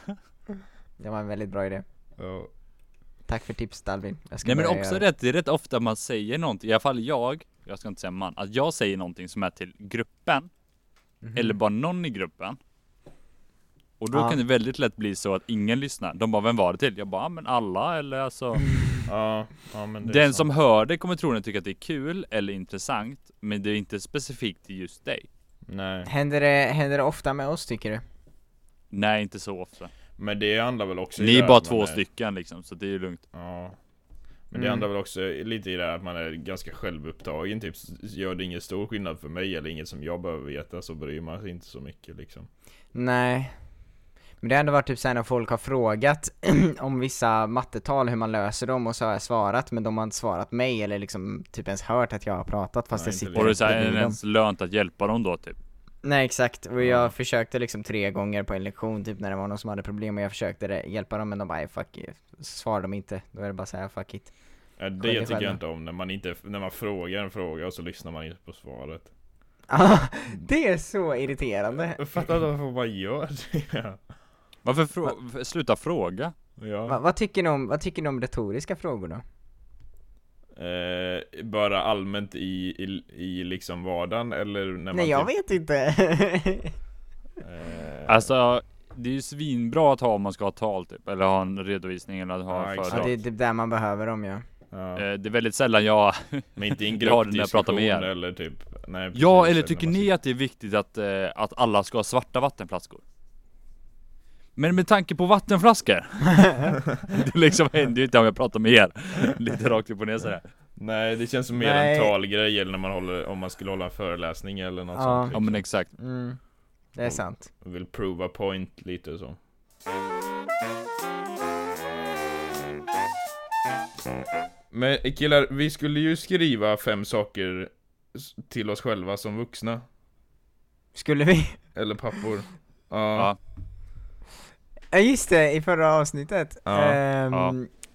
Det var en väldigt bra idé. Ja. Tack för. Jag ska Nej men också göra rätt, det är rätt ofta man säger någonting, i alla fall jag, jag ska inte säga man, att jag säger någonting som är till gruppen, Mhm. eller bara någon i gruppen. Och då Ja. kan det väldigt lätt bli så att ingen lyssnar. De bara, vem var det till? Jag bara, "Ja, men alla eller alltså. Ja, ja men det Den som hör det kommer troligen tycka att det är kul eller intressant, men det är inte specifikt till just dig. Nej, Händer det, händer det ofta med oss tycker du? Nej, inte så ofta. men det handlar väl också Ni det är bara två är- stycken liksom, så det är ju lugnt. Ja Men det Mm. handlar väl också lite i det här att man är ganska självupptagen typ Gör det ingen stor skillnad för mig eller inget som jag behöver veta så bryr man sig inte så mycket liksom Nej. Men det har ändå varit typ såhär när folk har frågat om vissa mattetal, hur man löser dem och så har jag svarat men de har inte svarat mig eller liksom typ ens hört att jag har pratat fast Nej, jag sitter det. Och det är rätt så här, är bredvid det dem. ens lönt att hjälpa dem då typ? Nej exakt, och jag Ja. försökte liksom tre gånger på en lektion typ när det var någon som hade problem och jag försökte hjälpa dem men de bara "Nej, fuck it. svarade de inte, då är det bara såhär fuck it ja, Det dig tycker jag inte om när man inte, när man frågar en fråga och så lyssnar man inte på svaret Ah, Det är så irriterande! Jag fattar inte varför man gör det Varför frå- sluta fråga? Va, Ja vad, tycker ni om, vad tycker ni om retoriska frågor då? eh, Bara allmänt i, i, i liksom vardagen eller när man Nej jag vet inte! eh, Alltså, det är ju svinbra att ha om man ska ha tal typ, eller ha en redovisning eller ha Ja, exakt. ja, föredrag. det är typ där man behöver dem ja ja. Eh, Det är väldigt sällan jag, Men inte i en gruppdiskussion med er. eller typ nej, ja eller tycker ni att det är viktigt att, eh, att alla ska ha svarta vattenflaskor? Men med tanke på vattenflaskor? Det liksom händer ju inte om jag pratar med er. Lite rakt upp och ner sådär Nej det känns som mer Nej. en talgrej eller när man håller, om man skulle hålla en föreläsning eller något Ja. sånt Ja men exakt. Mm. Det är sant. Vill prova point lite så. Men killar, vi skulle ju skriva fem saker till oss själva som vuxna. Skulle vi? Eller pappor. Ja, Ja, Ja just det, i förra avsnittet Ja, Ehm, ja.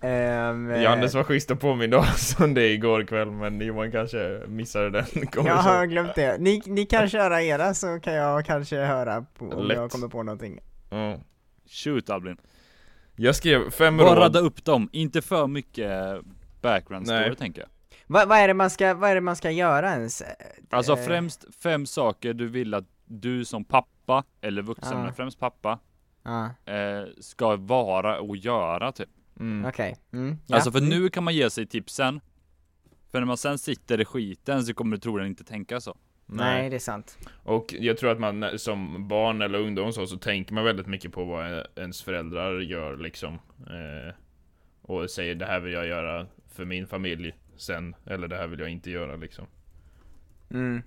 ehm, eh, Jannes var schysst och påmind oss om det igår kväll men Johan kanske missade den Jag har glömt det. Ni, ni kan köra era så kan jag kanske höra på, om Lätt. jag kommer på någonting. Ja. shoot Albin Jag skrev fem Bara råd radda upp dem, inte för mycket background story Nej. tänker jag Va, vad, är det man ska, vad är det man ska göra ens? Alltså Eh, främst fem saker du vill att du som pappa, eller vuxen Ja. men främst pappa, Ja, eh, ska vara och göra typ mm. okej. Mm, ja. Alltså för mm. nu kan man ge sig tipsen För när man sen sitter i skiten så kommer du troligen inte tänka så Nej, det är sant. Och jag tror att man som barn eller ungdom så, så tänker man väldigt mycket på vad ens föräldrar gör liksom eh, Och säger det här vill jag göra för min familj sen, eller det här vill jag inte göra liksom Mm.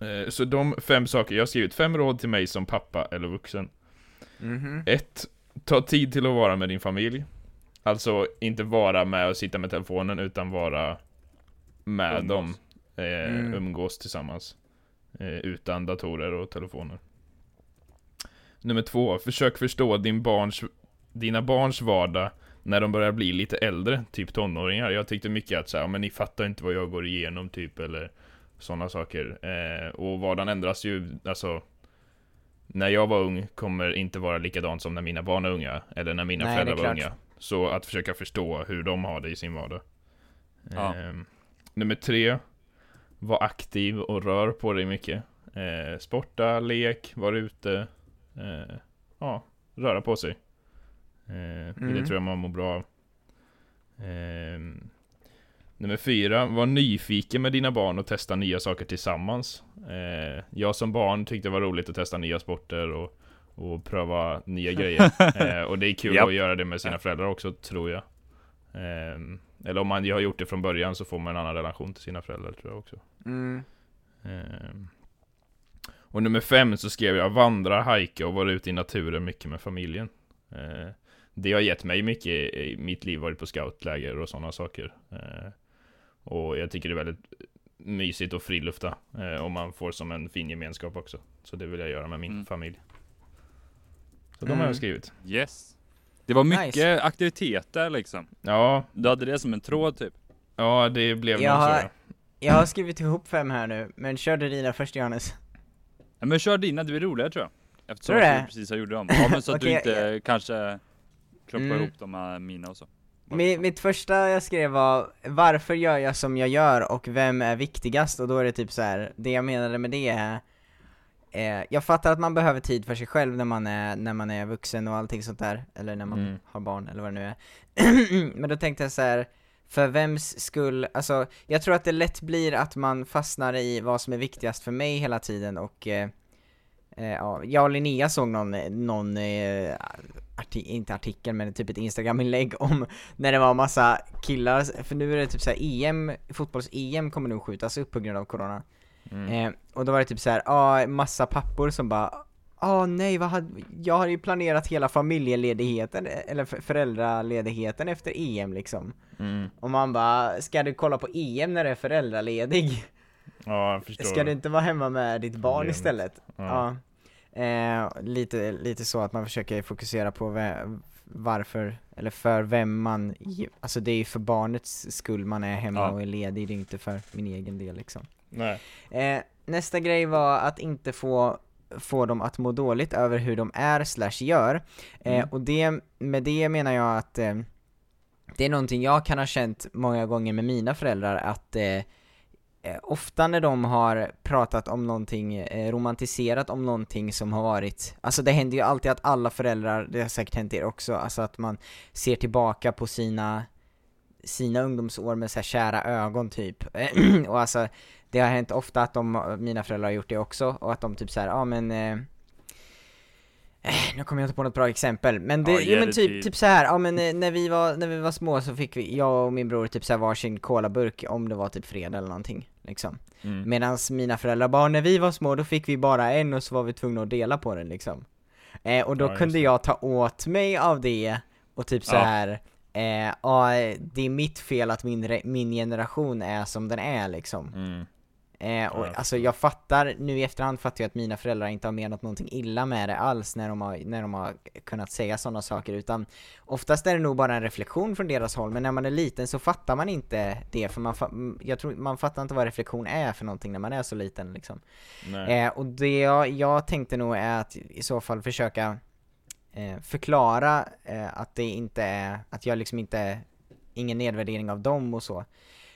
eh, Så de fem saker, jag har skrivit fem råd till mig som pappa eller vuxen Mhm. ett, Ta tid till att vara med din familj Alltså inte vara med och sitta med telefonen utan vara med Umgås. dem eh, Mm. Umgås tillsammans eh, Utan datorer och telefoner Nummer två, försök förstå din barns, dina barns vardag när de börjar bli lite äldre, typ tonåringar. Jag tyckte mycket att säga, men ni fattar inte vad jag går igenom typ, eller sådana saker. Eh, och vardagen ändras ju, alltså när jag var ung kommer inte vara likadant som när mina barn är unga, eller när mina Nej, föräldrar det var unga. Så att försöka förstå hur de har det i sin vardag. Ja. Ehm, nummer tre, var aktiv och rör på dig mycket. Eh, sporta, lek, var ute. Eh, ja, röra på sig. Eh, Det Mm. tror jag man mår bra av. Nummer fyra, var nyfiken med dina barn och testa nya saker tillsammans. Eh, jag som barn tyckte det var roligt att testa nya sporter och, och pröva nya grejer. Eh, och det är kul Japp. att göra det med sina föräldrar också, tror jag. Ehm, eller om man har gjort det från början så får man en annan relation till sina föräldrar, tror jag också. Mm. Ehm, och nummer fem så skrev jag vandra, hajka och vara ute i naturen mycket med familjen. Ehm, det har gett mig mycket i mitt liv, varit på scoutläger och sådana saker. Och jag tycker det är väldigt mysigt att frilufta. Eh, och man får som en fin gemenskap också. Så det vill jag göra med min Mm. familj. Så de har Mm. jag skrivit. Yes. Det var mycket Nice. aktiviteter liksom. Ja, Du hade det som en tråd typ. ja det blev Jag nog så. har- ja. Jag har skrivit ihop fem här nu, men kör du dina först Johannes. Ja, men kör dina, det blir roligare tror jag. Eftersom Tror du det? du precis har gjort dem. Ja men så att du Okej, inte kanske kloppar Mm. ihop de här mina och så. Mi- mitt första jag skrev var Varför gör jag som jag gör och vem är viktigast? Och då är det typ så här. det jag menade med det är eh, Jag fattar att man behöver tid för sig själv när man är, när man är vuxen och allting sånt där, eller när man Mm. har barn eller vad det nu är Men då tänkte jag så här. För vems skull, alltså jag tror att det lätt blir att man fastnar i vad som är viktigast för mig hela tiden och eh, ja, jag och Linnea såg någon, någon eh, arti- inte artikel men typ ett instagram-inlägg om när det var massa killar, för nu är det typ såhär EM, fotbolls-EM kommer nog skjutas upp på grund av corona Mm. eh, Och då var det typ såhär, ja massa pappor som bara Ja nej, vad hade, jag hade ju planerat hela familjeledigheten, eller för- föräldraledigheten efter EM liksom Mm. Och man bara, ska du kolla på EM när du är föräldraledig? Ja, jag förstår. Ska du inte vara hemma med ditt barn Problemet. istället? Ja. Ja. Eh, lite, lite så att man försöker fokusera på varför, eller för vem man, alltså det är ju för barnets skull man är hemma Ja. och är ledig, det är inte för min egen del liksom. Nej. Eh, nästa grej var att inte få, få dem att må dåligt över hur de är slash gör. Eh, Mm. och det, med det menar jag att eh, det är någonting jag kan ha känt många gånger med mina föräldrar att eh, eh, Eh, ofta när de har pratat om någonting, eh, romantiserat om någonting som har varit, alltså det händer ju alltid att alla föräldrar, det har säkert hänt er också, alltså att man ser tillbaka på sina sina ungdomsår med så här kära ögon typ. och alltså, det har hänt ofta att de, mina föräldrar har gjort det också, och att de typ såhär, ja men eh, nu kommer jag inte på något bra exempel, men det, Ja, jo, men typ, tid. typ så här, ja men eh, när vi var, när vi var små så fick vi, jag och min bror typ så här varsin colaburk om det var typ fredag eller någonting, liksom. Mm. Medan mina föräldrar bara, när vi var små då fick vi bara en och så var vi tvungna att dela på den liksom. Eh, och då Ja, kunde jag ta åt mig av det och typ så Ja. här. Eh, ja, det är mitt fel att min, min generation är som den är liksom. Mm. Eh, och alltså jag fattar, nu i efterhand fattar jag att mina föräldrar inte har menat någonting illa med det alls när de har, när de har kunnat säga sådana saker utan oftast är det nog bara en reflektion från deras håll men när man är liten så fattar man inte det för man, fa- jag tror, man fattar inte vad reflektion är för någonting när man är så liten liksom. Eh, och det jag, jag tänkte nog är att i så fall försöka eh, förklara eh, att det inte är, att jag liksom inte, ingen nedvärdering av dem och så.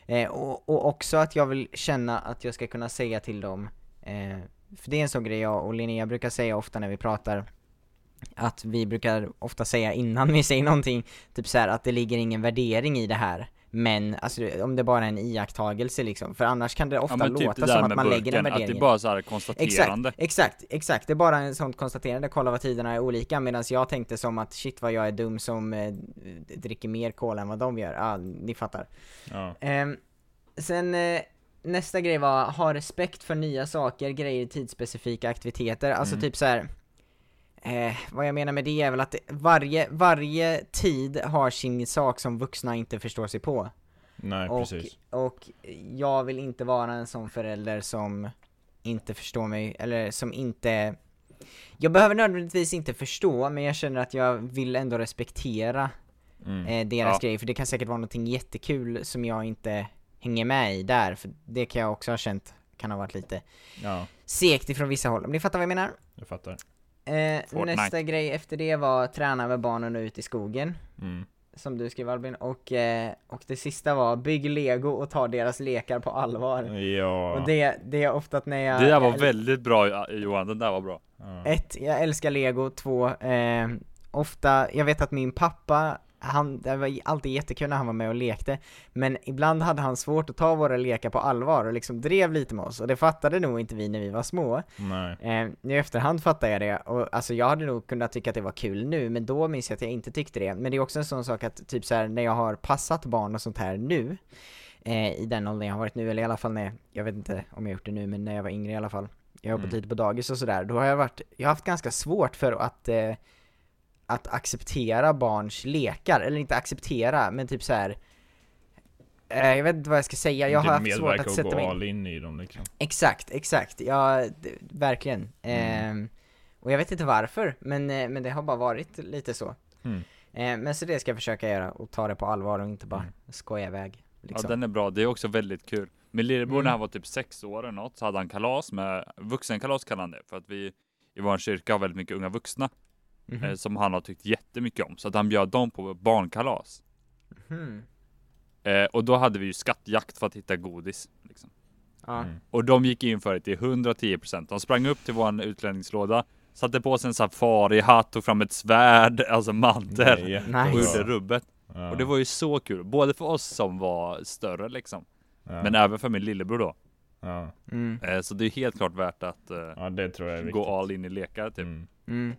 Eh, och, och också att jag vill känna att jag ska kunna säga till dem, eh, för det är en sån grej jag och Linnea brukar säga ofta när vi pratar, att vi brukar ofta säga innan vi säger någonting, typ så här att det ligger ingen värdering i det här. Men alltså om det bara är en iakttagelse liksom, för annars kan det ofta Ja typ låta det som att man lägger en burken, värdering att det är bara så här Exakt, konstaterande. exakt, exakt. Det är bara en sånt konstaterande, kolla vad tiderna är olika, medan jag tänkte som att shit vad jag är dum som eh, dricker mer cola än vad de gör. Ja, ni fattar. Ja. Ehm, sen eh, nästa grej var, ha respekt för nya saker, grejer, tidsspecifika aktiviteter. Alltså Mm. typ så här. Eh, vad jag menar med det är väl att varje, varje tid har sin sak som vuxna inte förstår sig på. Nej, Och, precis. och jag vill inte vara en sån förälder som inte förstår mig, eller som inte Jag behöver nödvändigtvis inte förstå, men jag känner att jag vill ändå respektera Mm. eh, deras Ja. grejer, för det kan säkert vara någonting jättekul som jag inte hänger med i där, för det kan jag också ha känt kan ha varit lite Ja, segt ifrån vissa håll, men ni fattar vad jag menar? jag fattar. Eh, nästa grej efter det var träna med barnen och ut i skogen. Mm. som du skrev Albin, och, eh, och det sista var bygg lego och ta deras lekar på allvar. Ja. Och det, det är ofta att när jag... Det där var väldigt bra Johan, den där var bra. ja. Ett, jag älskar lego, två, eh, ofta, jag vet att min pappa, han, det var alltid jättekul när han var med och lekte, men ibland hade han svårt att ta våra lekar på allvar och liksom drev lite med oss, och det fattade nog inte vi när vi var små. Nej. Eh, nu i efterhand fattar jag det, och alltså jag hade nog kunnat tycka att det var kul nu, men då minns jag att jag inte tyckte det. Men det är också en sån sak att typ så här, när jag har passat barn och sånt här nu, eh, i den åldern jag har varit nu, eller i alla fall när, jag vet inte om jag gjort det nu, men när jag var yngre i alla fall, jag har jobbat Mm. lite på dagis och sådär, då har jag varit, jag har haft ganska svårt för att, eh, att acceptera barns lekar, eller inte acceptera, men typ så här. Eh, jag vet inte vad jag ska säga, jag har haft svårt medverka att och sätta gå mig all in i dem liksom. Exakt, exakt, ja, verkligen. Mm. Ehm, och jag vet inte varför, men, eh, men det har bara varit lite så. Mm. Eh, men så det ska jag försöka göra, och ta det på allvar och inte bara Mm. skoja iväg. Liksom. Ja den är bra, det är också väldigt kul. Min lillebror Mm. när han var typ sex år eller något så hade han kalas med, vuxenkalas kallar han det, för att vi i vår kyrka har väldigt mycket unga vuxna Mhm. eh, som han har tyckt jättemycket om. Så att han bjöd dem på barnkalas. Hmm. Eh, och då hade vi ju skattjakt för att hitta godis. Liksom. Mm. Och de gick in för det till 110%. De sprang upp till våran utlänningslåda, satte på sig en safarihatt, tog fram ett svärd, alltså mantel. Jättebra. Och Nice. gjorde rubbet. Ja. Och det var ju så kul, både för oss som var större liksom, ja. men även för min lillebror då. ja. Mm. Eh, så det är helt klart värt att eh, ja, det tror jag är viktigt. gå all in i lekar typ. Mm.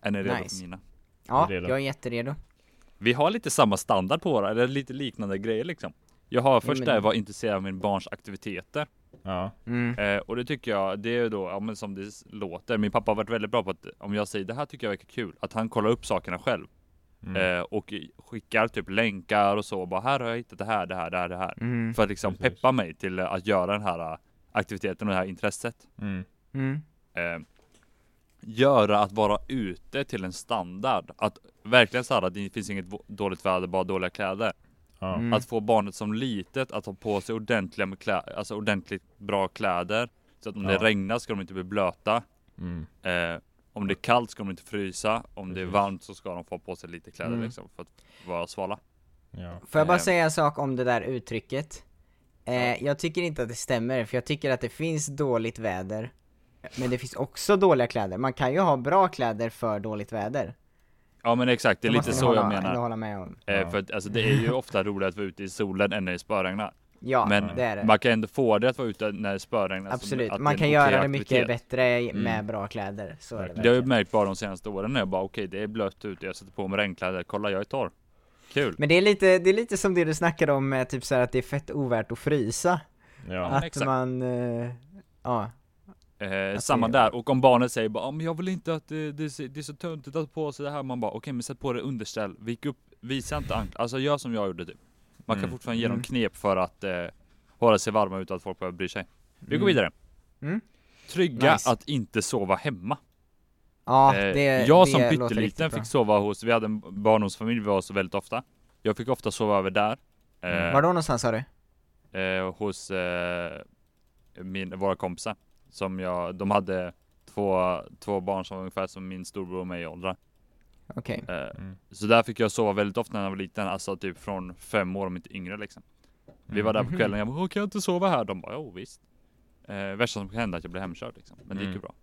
Är ni redo Nice. för mina? Ja, Redo. jag är jätteredo. Vi har lite samma standard på våra, eller lite liknande grejer liksom. Jag har först men- där var intresserad av min barns aktiviteter. Ja. Mm. Eh, och det tycker jag, det är ju då, ja men som det låter, min pappa har varit väldigt bra på att om jag säger det här tycker jag verkar kul, att han kollar upp sakerna själv. Mm. Eh, och skickar typ länkar och så, bara här har jag hittat det här, det här, det här, det här. Mm. För att liksom Precis. peppa mig till att göra den här eh, aktiviteten och det här intresset. Mm. Mm. Eh, göra att vara ute till en standard. Att verkligen så här att det finns inget dåligt väder, bara dåliga kläder. Mm. Att få barnet som litet att ha på sig ordentliga med klä- alltså ordentligt bra kläder. Så att om det Ja. regnar ska de inte bli blöta. Mm. Eh, om det är kallt ska de inte frysa. Om det är varmt så ska de få på sig lite kläder Mm. liksom för att vara svala. Ja. Får jag bara Eh. säga en sak om det där uttrycket? Eh, jag tycker inte att det stämmer, för jag tycker att det finns dåligt väder, men det finns också dåliga kläder. Man kan ju ha bra kläder för dåligt väder. Ja men exakt, det är Det lite så ni jag hålla, menar. hålla med om. Eh, Ja. för att alltså, det är ju ofta roligare att vara ute i solen än när det spöregnar. Ja, Men det är det. man kan ändå få det att vara ute när det spöregnar. Absolut, man kan göra det mycket aktivitet. bättre med Mm. bra kläder, så är det Det har jag märkt bara de senaste åren när jag bara okej det är blött ute, jag sätter på mig regnkläder, kolla jag är torr. Kul! Men det är lite, det är lite som det du snackade om, med typ så här att det är fett ovärt att frysa. Ja. att exakt. man, eh, ja. Eh, samma det- där, och om barnet säger bara "Ja, men jag vill inte att det, det, ser- det är så töntigt att på sig det här, man bara okej men sätt på det underställ, vik upp, visa inte anklar, alltså gör som jag gjorde typ. Man kan Mm. fortfarande ge dem Mm. knep för att eh, hålla sig varma utan att folk behöver bry sig. Vi går Mm. vidare. Mm. Trygga Nice. att inte sova hemma. Ja, Eh, det, jag det som pytteliten fick sova hos, vi hade en barndomsfamilj, vi var så väldigt ofta. Jag fick ofta sova över där. Eh, Var då någonstans sa du? eh, hos eh, min, våra kompisar. Som jag, de hade två, två barn som var ungefär som min storbror och mig i åldrar. Okej. Eh, Mm. Så där fick jag sova väldigt ofta när jag var liten, alltså typ från fem år om inte yngre liksom. Vi var där på Mhm. kvällen, jag bara "Åh, kan jag inte sova här? De bara jo visst. Eh, värsta som kan hända är att jag blir hemkörd liksom. Men det gick ju Mm. bra.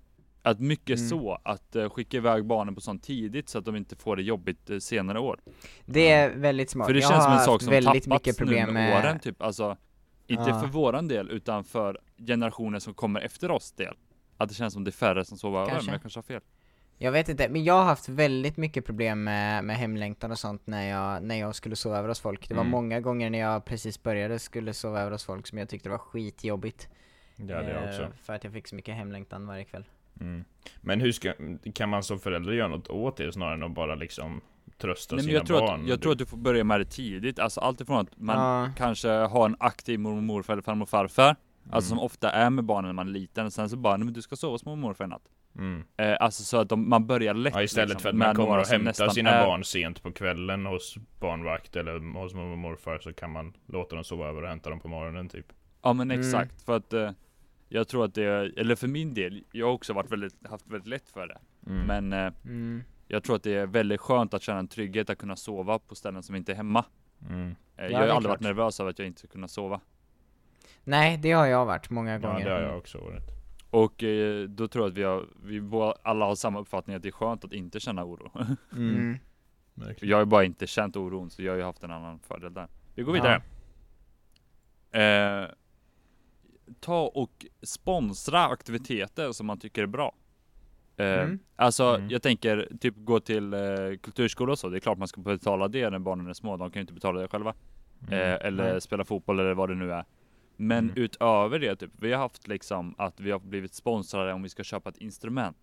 Att mycket Mm. så, att eh, skicka iväg barnen på sånt tidigt så att de inte får det jobbigt eh, senare år. Det är väldigt smart. För det jag känns som en sak som väldigt tappats mycket problem nu med med åren typ. Alltså, inte Ja. för våran del utan för generationer som kommer efter oss del. Att det känns som det är färre som sover över, men jag kanske har fel. Jag vet inte, men jag har haft väldigt mycket problem med, med hemlängtan och sånt när jag, när jag skulle sova över hos folk. Det var Mm. många gånger när jag precis började skulle sova över hos folk som jag tyckte var skitjobbigt. Det hade jag Eh, också. För att jag fick så mycket hemlängtan varje kväll. Mm. Men hur ska, kan man som förälder göra något åt det snarare än att bara liksom trösta Nej, sina jag, tror barn? att, jag tror att du får börja med det tidigt, alltså allt ifrån att man Ja. kanske har en aktiv mormor och morfar eller farmor och farfar. Alltså Mm. som ofta är med barnen när man är liten, och sen så bara, nej men du ska sova hos mormor morfar i natt. Mm. Eh, alltså så att de, man börjar lätt Ja, istället liksom, för att man kommer och hämtar sina är- barn sent på kvällen hos barnvakt eller hos mormor och morfar så kan man låta dem sova över och hämta dem på morgonen typ. Ja men Mm. exakt, för att eh, jag tror att det, eller för min del, jag har också varit väldigt, haft väldigt lätt för det. Mm. Men eh, Mm. Jag tror att det är väldigt skönt att känna en trygghet att kunna sova på ställen som inte är hemma. Mm. Eh, Ja, jag har aldrig varit klart. nervös över att jag inte ska kunna sova. Nej, det har jag varit många Ja, gånger. det har jag också varit. Och eh, då tror jag att vi, har, vi båda- alla har samma uppfattning att det är skönt att inte känna oro. Mm. Verkligen. jag har ju bara inte känt oron, så jag har ju haft en annan fördel där. Vi går vidare. Eh, ta och sponsra aktiviteter som man tycker är bra. Eh, Mm. Alltså Mm. jag tänker typ gå till eh, kulturskola och så, det är klart man ska betala det när barnen är små, de kan ju inte betala det själva. Mm. Eh, eller Nej. spela fotboll eller vad det nu är. Men Mm. utöver det, typ, vi har haft liksom att vi har blivit sponsrade om vi ska köpa ett instrument.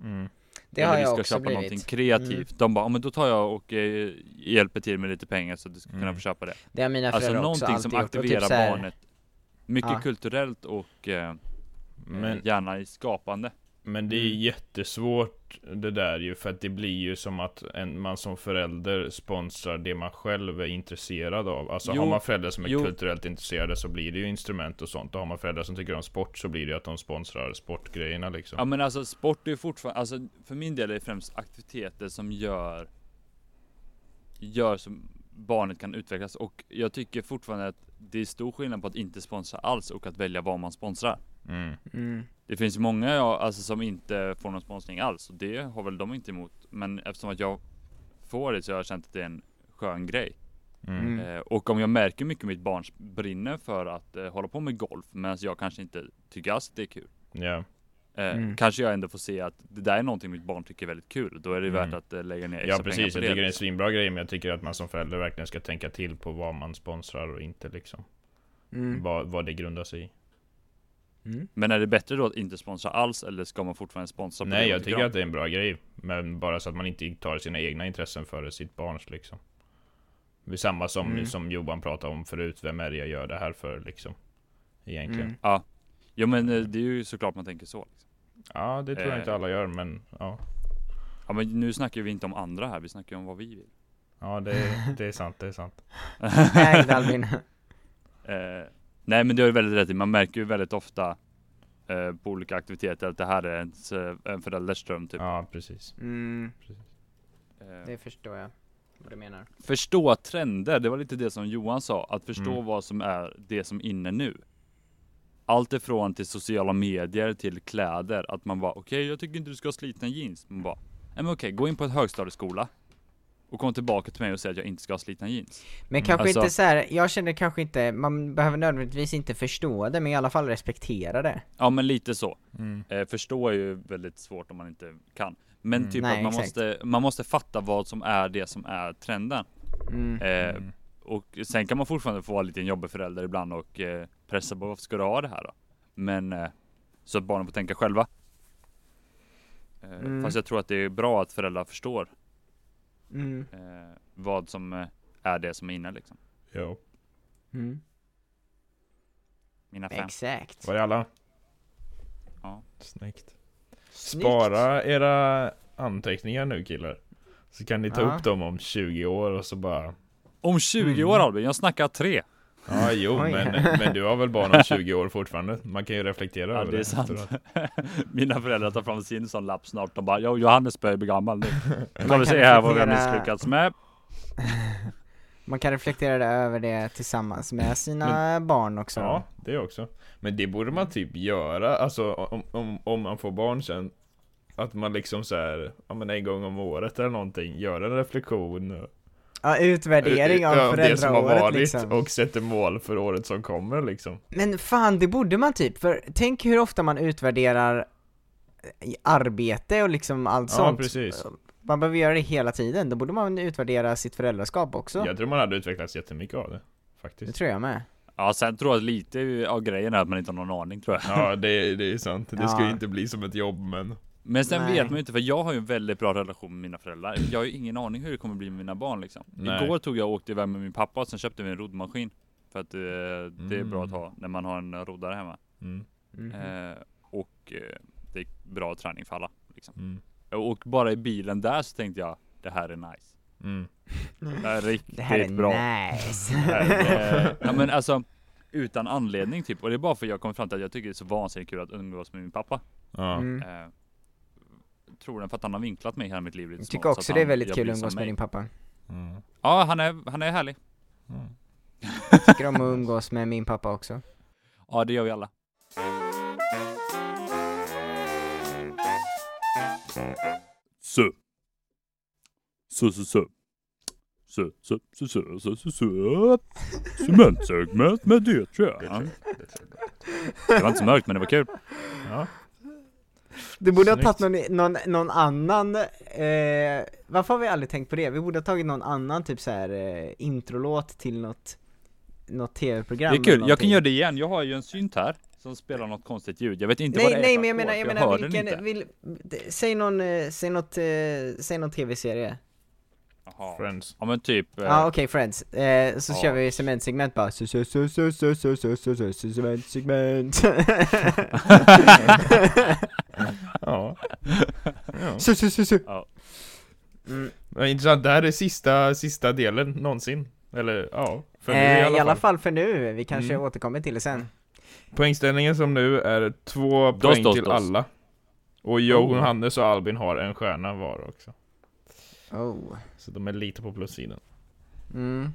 Mm. Det eller har vi jag ska också köpa blivit. någonting kreativt. De bara, "Ja, men då tar jag och eh, hjälper till med lite pengar så att du ska kunna Mm. få köpa det. Det har mina Alltså föräldrar också någonting alltid som typ aktiverar så här- barnet. Mycket Ja. kulturellt och eh, Men, gärna i skapande. Men det är Mm. jättesvårt det där ju för att det blir ju som att en, man som förälder sponsrar det man själv är intresserad av. Alltså Jo, har man föräldrar som är jo. kulturellt intresserade så blir det ju instrument och sånt. Och har man föräldrar som tycker om sport så blir det ju att de sponsrar sportgrejerna liksom. Ja men alltså sport är ju fortfarande, alltså för min del är det främst aktiviteter som gör Gör som barnet kan utvecklas och jag tycker fortfarande att det är stor skillnad på att inte sponsra alls och att välja vad man sponsrar. Mm. Mm. Det finns många jag, alltså, som inte får någon sponsring alls och det har väl de inte emot. Men eftersom att jag får det så har jag känt att det är en skön grej. Mm. Mm. Eh, och om jag märker mycket mitt barn brinner för att eh, hålla på med golf medan jag kanske inte tycker alls att det är kul. Ja. Eh, Mm. Kanske jag ändå får se att det där är någonting mitt barn tycker är väldigt kul. Då är det Mm. värt att eh, lägga ner extra Ja precis, pengar jag på tycker det är en det. svinbra grej men jag tycker att man som förälder verkligen ska tänka till på vad man sponsrar och inte liksom. Mm. Vad, vad det grundar sig i. Mm. Men är det bättre då att inte sponsra alls eller ska man fortfarande sponsra Nej jag tycker att det är en bra grej. Men bara så att man inte tar sina egna intressen före sitt barns liksom. Det är samma som, Mm. som Johan pratade om förut, vem är det jag gör det här för liksom? Egentligen. Mm. Ja. Jo men eh, det är ju såklart man tänker så. Liksom. Ja det tror jag Eh. inte alla gör men ja. Ja men nu snackar vi inte om andra här, vi snackar om vad vi vill. Ja det, det är sant, det är sant. Ägd Albin. Eh, nej men det har du väldigt rätt i, man märker ju väldigt ofta eh, på olika aktiviteter att det här är ens, eh, en förälders dröm typ. Ja precis. Mm. Eh, Det förstår jag vad du menar. förstå trender, det var lite det som Johan sa, att förstå Mm. vad som är det som är inne nu. Allt ifrån till sociala medier till kläder, att man bara okej jag tycker inte du ska ha slitna jeans. Man bara, nej men okej gå in på en högstadieskola och kom tillbaka till mig och säg att jag inte ska ha slitna jeans. Men kanske Alltså- inte så här. jag känner kanske inte, man behöver nödvändigtvis inte förstå det, men i alla fall respektera det. Ja men lite så. Mm. Eh, förstå är ju väldigt svårt om man inte kan. Men Mm. typ Nej, att man exakt. måste, man måste fatta vad som är det som är trenden. Mm. Eh, Mm. Och sen kan man fortfarande få vara lite en jobbig förälder ibland och eh, pressa på varför ska du ha det här då? Men eh, så att barnen får tänka själva. Eh, Mm. Fast jag tror att det är bra att föräldrar förstår Mm. eh, vad som eh, är det som är inne liksom. Jo. Mm. Mina fem. Exakt. Var det alla? Ja. Snyggt. Snyggt. Spara era anteckningar nu killar. Så kan ni ta Ja. upp dem om 20 år och så bara Om 20 Mm. år Albin, jag snackar tre. Ja jo men, men du har väl barn om 20 år fortfarande? Man kan ju reflektera Ja över det är det sant. efteråt. Mina föräldrar tar fram sin sån lapp snart. De bara, "Jo, Johannes börjar bli gammal nu. Nu Man ska vi kan se här vad vi har reflektera- misslyckats med. Man kan reflektera över det tillsammans med sina barn också. Ja, det också. Men det borde man typ göra, alltså om, om, om man får barn sen. Att man liksom så här, ja men en gång om året eller någonting, gör en reflektion. Ja, utvärdering av Ja, det som har föräldraåret varit liksom. och sätter mål för året som kommer liksom. Men fan, det borde man typ, för tänk hur ofta man utvärderar i arbete och liksom allt Ja, sånt. precis. Man behöver göra det hela tiden, då borde man utvärdera sitt föräldraskap också. Jag tror man hade utvecklats jättemycket av det. Det Faktiskt. tror jag med. Ja sen tror jag att lite av grejen är att man inte har någon aning tror jag. Ja, det, det är sant. Det ska ju Ja. inte bli som ett jobb men... Men sen Nej. vet man ju inte, för jag har ju en väldigt bra relation med mina föräldrar. Jag har ju ingen aning hur det kommer bli med mina barn liksom. Nej. Igår tog jag och åkte iväg med min pappa och sen köpte vi en roddmaskin. För att eh, det är bra att Mm. ha när man har en roddare hemma. Mm, Mhm. Eh, och eh, det är bra träning för alla. Liksom. mm, Och bara i bilen där så tänkte jag, det här är nice. mm. Det här är riktigt det här är bra. nice. Eh, ja men alltså utan anledning typ. Och det är bara för att jag kom fram till att jag tycker det är så vansinnigt kul att umgås med min pappa. Ja. Tror den för att han har vinklat mig hela mitt liv lite Jag små, tycker så också det är väldigt jag kul att umgås med mig. din pappa. Mm. Ja, han är, han är härlig. Mm. Tycker om att umgås med min pappa också. Ja, det gör vi alla. Så. Så, så, så. Så, så, så, så, så, så, så. Cementsegment med det tror jag. Det var inte så mörkt men det var kul. Ja. Du borde ha Snyggt. tagit någon, någon, någon annan, eh, varför har vi aldrig tänkt på det? Vi borde ha tagit någon annan typ så här eh, introlåt till något, något tv-program Det är kul, jag kan göra det igen. Jag har ju en synt här som spelar något konstigt ljud. Jag vet inte vad Nej det är nej men jag menar, jag för menar vilken, vill, säg någon, eh, säg något, eh, säg någon tv-serie Aha. Friends. Ja men typ... Ja ah, okej, okay, Friends. Eh, så ja. kör vi cementsegment bara. Cementsegment. ja. ja. Mm. Intressant, det här är sista, sista delen någonsin. Eller ja, för nu eh, i alla fall. I alla fall för nu, vi kanske mm. återkommer till det sen. Poängställningen som nu är två dos, poäng dos, till dos. alla. Och Johan, Hannes och Albin har en stjärna var också. Oh Så de är lite på plussidan. mm.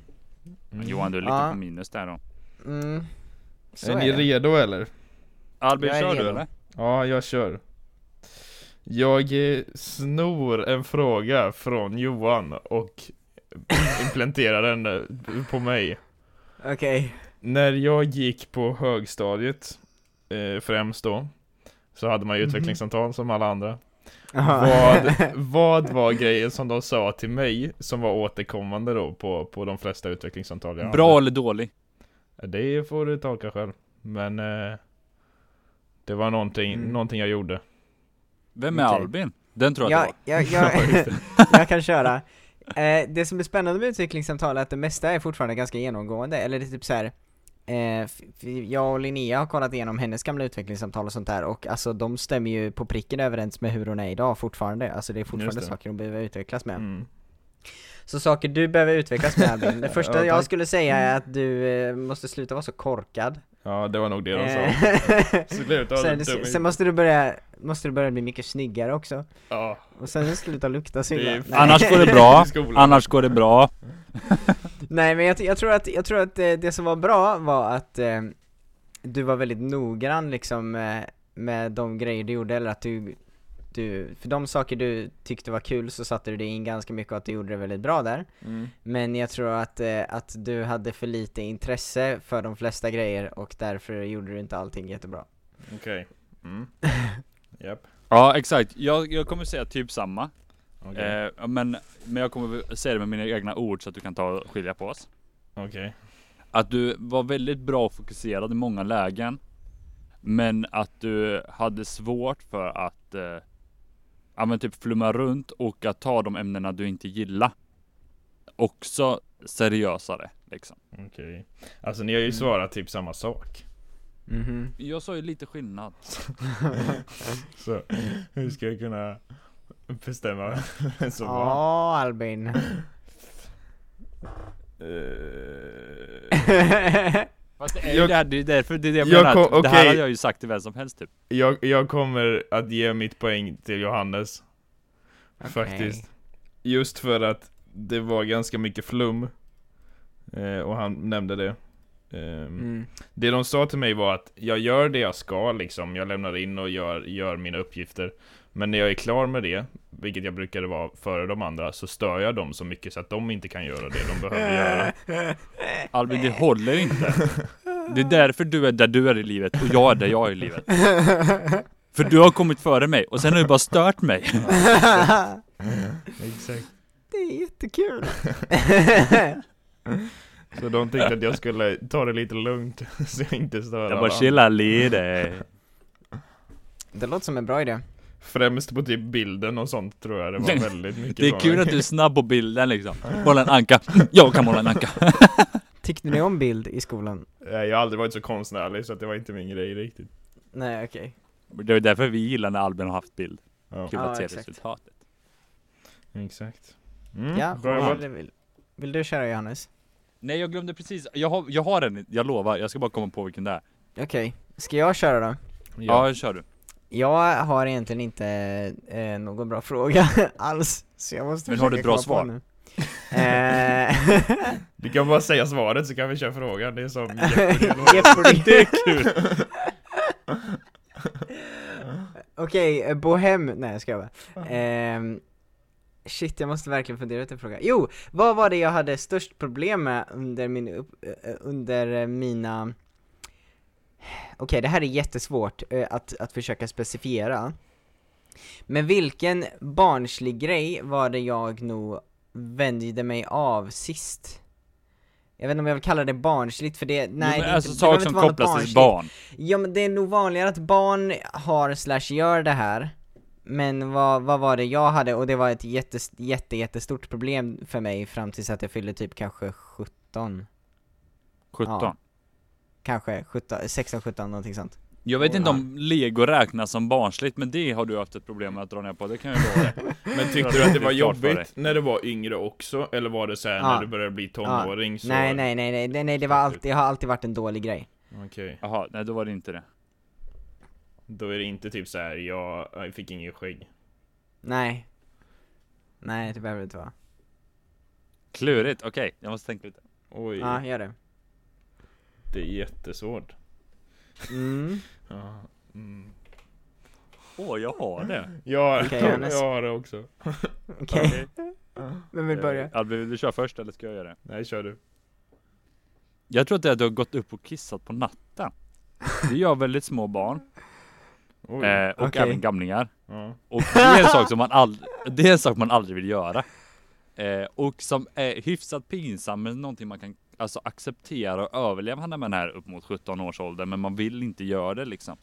Men Johan du är lite Ja. på minus där då. Mm. Så är är ni det. redo eller? Albin Jag kör du eller? Ja, jag kör. Jag eh, snor en fråga från Johan och implementerar den eh, på mig. Okej När jag gick på högstadiet, eh, främst då, så hade man ju Mhm. utvecklingssamtal som alla andra. Vad, vad var grejen som de sa till mig som var återkommande då på, på de flesta utvecklingssamtal jag Bra hade? eller dålig? Det får du tolka själv. Men eh, det var någonting, Mm. någonting jag gjorde. Vem är. Albin? Den tror jag jag, att det var. jag, Ja, jag, jag kan köra. Eh, det som är spännande med utvecklingssamtal är att det mesta är fortfarande ganska genomgående, eller det är typ så här. Eh, jag och Linnea har kollat igenom hennes gamla utvecklingssamtal och sånt där och alltså de stämmer ju på pricken överens med hur hon är idag fortfarande, alltså det är fortfarande det. saker hon behöver utvecklas med. Mm. Så saker du behöver utvecklas med Albin, det första Ja, jag skulle säga är att du eh, måste sluta vara så korkad. Ja, det var nog det de sa. Eh, Sluta sen, sen måste du börja, måste du börja bli mycket snyggare också. Ja, Och sen sluta lukta så illa. Annars går det bra, annars går det bra. Nej men jag, jag tror att, jag tror att eh, det som var bra var att eh, du var väldigt noggrann liksom eh, med de grejer du gjorde, eller att du, du, för de saker du tyckte var kul så satte du det in ganska mycket och att du gjorde det väldigt bra där. mm. Men jag tror att, eh, att du hade för lite intresse för de flesta grejer och därför gjorde du inte allting jättebra. okej. Mm. Japp, Ja exakt, jag, jag kommer säga typ samma. Okej. Eh, men, men jag kommer säga det med mina egna ord så att du kan ta och skilja på oss. Okej. Att du var väldigt bra fokuserad i många lägen. Men att du hade svårt för att eh, ja, men typ flumma runt och att ta de ämnena du inte gillar. Också seriösare liksom. Okej. Alltså ni har ju Mm. svarat typ samma sak. Mhm. Jag sa ju lite skillnad. Så hur ska jag kunna bestämma vem som Ja var? Albin. Eh, Fast det är Jag- ju det, här, det är därför, det är det jag, Jag menar. kom- att Det här okej. hade jag ju sagt till vem som helst typ. jag, jag kommer att ge mitt poäng till Johannes. Faktiskt. Just för att det var ganska mycket flum. Eh, och han nämnde det. Ehm, Mm. Det de sa till mig var att jag gör det jag ska liksom, jag lämnar in och gör, gör mina uppgifter. Men när jag är klar med det, vilket jag brukade vara före de andra, så stör jag dem så mycket så att de inte kan göra det de behöver göra. Albin det håller inte. Det är därför du är där du är i livet och jag är där jag är i livet. För du har kommit före mig och sen har du bara stört mig. Exakt. det är jättekul. Så de tyckte att jag skulle ta det lite lugnt, så jag inte stör Jag bara chillar lite. det låter som en bra idé. Främst på typ bilden och sånt tror jag det var väldigt mycket Det är kul att du är snabb på bilden liksom. Måla en anka. Jag kan måla en anka. Tyckte ni om bild i skolan? Nej, Jag har aldrig varit så konstnärlig så att det var inte min grej riktigt. Nej okej. Det är därför vi gillar när Albin har haft bild. Ja, Kul Ja, att se exakt. resultatet. exakt. Mm, Ja, bra jobbat. vill, vill, vill du köra Johannes? Nej jag glömde precis, jag har, jag har en, jag lovar, jag ska bara komma på vilken det är. Okej, ska jag köra då? Ja, kör du. Jag har egentligen inte eh, någon bra fråga alls, så jag måste Men har du ett bra svar? Eh, Du kan bara säga svaret så kan vi köra frågan, det är som Jeopardy. Det är kul! Okej, eh, Bohem, nej jag ska bara. Ehm, shit, jag måste verkligen fundera ut en fråga. Jo, vad var det jag hade störst problem med under min upp, eh, under eh, mina Okej, det här är jättesvårt eh, att, att försöka specifiera. Men vilken barnslig grej var det jag nog vände mig av sist? Jag vet inte om jag vill kalla det barnsligt för det, nej jo, det, alltså saker som kopplas till barn. Ja men det är nog vanligare att barn har slash gör det här Men vad, vad var det jag hade och det var ett jätte, jätte, jättestort problem för mig fram tills att jag fyllde typ kanske 17 17. Ja. Kanske 17, 16, 17 någonting sånt Jag vet inte ja. om lego räknas som barnsligt, men det har du haft ett problem med att dra ner på, det kan jag lova. Men tyckte du att det var jobbigt när du var yngre också? Eller var det så här Ja. när du började bli tonåring så? nej, nej, nej, nej, nej, nej, det var alltid, det har alltid varit en dålig grej Okej, Jaha, nej då var det inte det. då är det inte typ så här, jag, jag fick ingen skägg Nej Nej, det behöver det inte vara Klurigt, okej, jag måste tänka lite. Oj, Ja, gör det det är jättesvårt Mm, ja. mm. Åh, jag har det. Ja, Okej, jag Johannes. har det också okej, vem vill börja? Eh, Albin, vill du köra först eller ska jag göra det? Nej, kör du Jag tror att det är att du har gått upp och kissat på natten. Det gör väldigt små barn, Oj, eh, och Okej. även gamlingar. ja. Och det är en sak som man aldrig, det är en sak man aldrig vill göra. Eh, och som är hyfsat pinsam, men någonting man kan alltså acceptera och överleva när man är upp mot 17 års ålder, men man vill inte göra det liksom.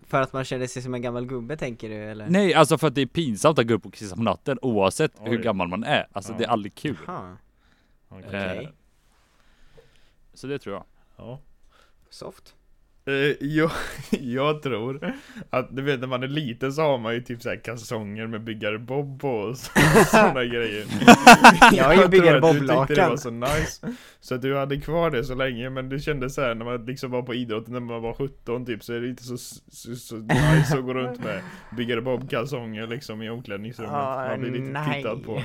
För att man känner sig som en gammal gubbe tänker du eller? Nej, alltså för att det är pinsamt att gå upp och kissa på natten oavsett hur Oj. gammal man är. Alltså Ja. det är aldrig kul. Okej. okej. Eh, så det tror jag. Ja. Soft Eh, jag, jag tror att du vet när man är liten så har man ju typ såhär kalsonger med byggare bob på och sådana grejer. Jag har ju tror byggare att Du tyckte det bob-lakan. var så nice. Så att du hade kvar det så länge men det kändes såhär när man liksom var på idrotten när man var 17 typ så är det inte så, så, så nice att gå runt med byggare bob kalsonger liksom i omklädningsrummet. Man blir lite tittad på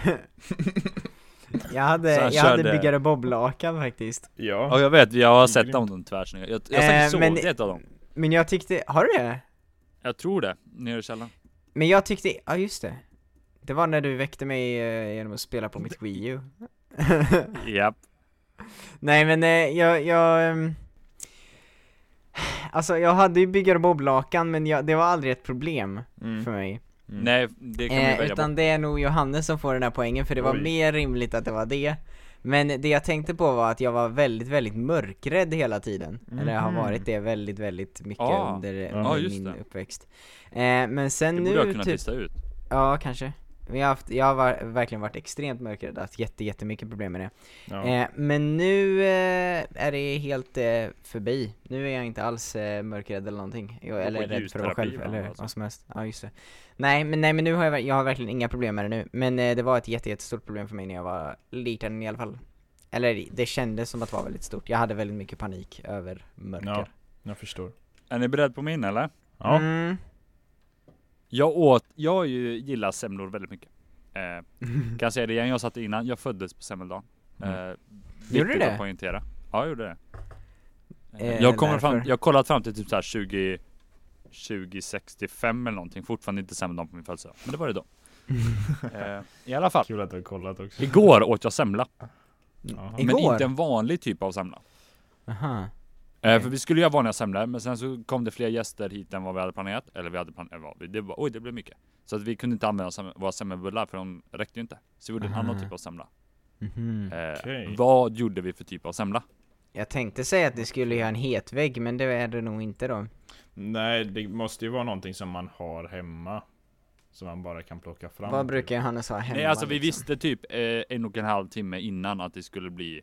Jag hade, jag hade körde- byggare bob-lakan faktiskt Ja Ja, jag vet, jag har sett dem, de tvärsnygga. Jag, jag har Eh, men- sålt ett av dem. Men jag tyckte, har du det? Jag tror det, nere i källaren. Men jag tyckte, ja just det Det var när du väckte mig eh, genom att spela på mitt Wii U Japp. Nej men eh, jag, jag ehm, Alltså jag hade ju byggare bob-lakan men jag, det var aldrig ett problem mm. för mig Mm. Nej, det kan vi eh, välja Utan bort. det är nog Johannes som får den här poängen för det var Oj. mer rimligt att det var det Men det jag tänkte på var att jag var väldigt, väldigt mörkrädd hela tiden Eller jag har varit det väldigt, väldigt mycket Ah, under, just min det. uppväxt eh, Men sen Det borde jag nu kunna typ lista ut. Ja, kanske. Jag har, haft, jag har var, verkligen varit extremt mörkrädd, haft jätte, jättemycket problem med det. Ja. Eh, men nu eh, är det helt eh, förbi. Nu är jag inte alls eh, mörkrädd eller någonting. Jag, eller rädd för att vara själv, eller alltså. vad som helst. Ja, just det. Nej, men, nej, men nu har jag, jag har verkligen inga problem med det nu. Men eh, det var ett jätte, jättestort problem för mig när jag var liten i alla fall. Eller det kändes som att det var väldigt stort. Jag hade väldigt mycket panik över mörker. Ja. Jag förstår Är ni beredd på min eller? Ja, Mm. Jag åt, jag ju gillar semlor väldigt mycket. Eh, kan jag säga det igen, jag satt innan, jag föddes på semmeldagen. Eh, Mm. viktigt Gjorde du att det? poängtera. Ja, jag gjorde det. Eh, Eh, jag, kommer fram, jag har kollat fram till typ såhär 20 2065 eller någonting, fortfarande inte semmeldagen på min födelsedag. Men det var det då. eh, I alla fall, kul att du har kollat också igår åt jag semla. Jaha. Igår? Men inte en vanlig typ av semla. Aha. Eh, Okej. för vi skulle göra vanliga semlor, men sen så kom det fler gäster hit än vad vi hade planerat. Eller vi hade planerat, det var, oj det blev mycket. Så att vi kunde inte använda sem- våra semmelbullar för de räckte ju inte. Så vi gjorde en Aha. annan typ av semla. Mhm. Eh, Okej. Vad gjorde vi för typ av semla? Jag tänkte säga att det skulle göra en hetvägg, men det är det nog inte då. Nej, det måste ju vara någonting som man har hemma Som man bara kan plocka fram Vad brukar Johannes ha hemma? Nej alltså vi liksom? visste typ eh, en och en halv timme innan att det skulle bli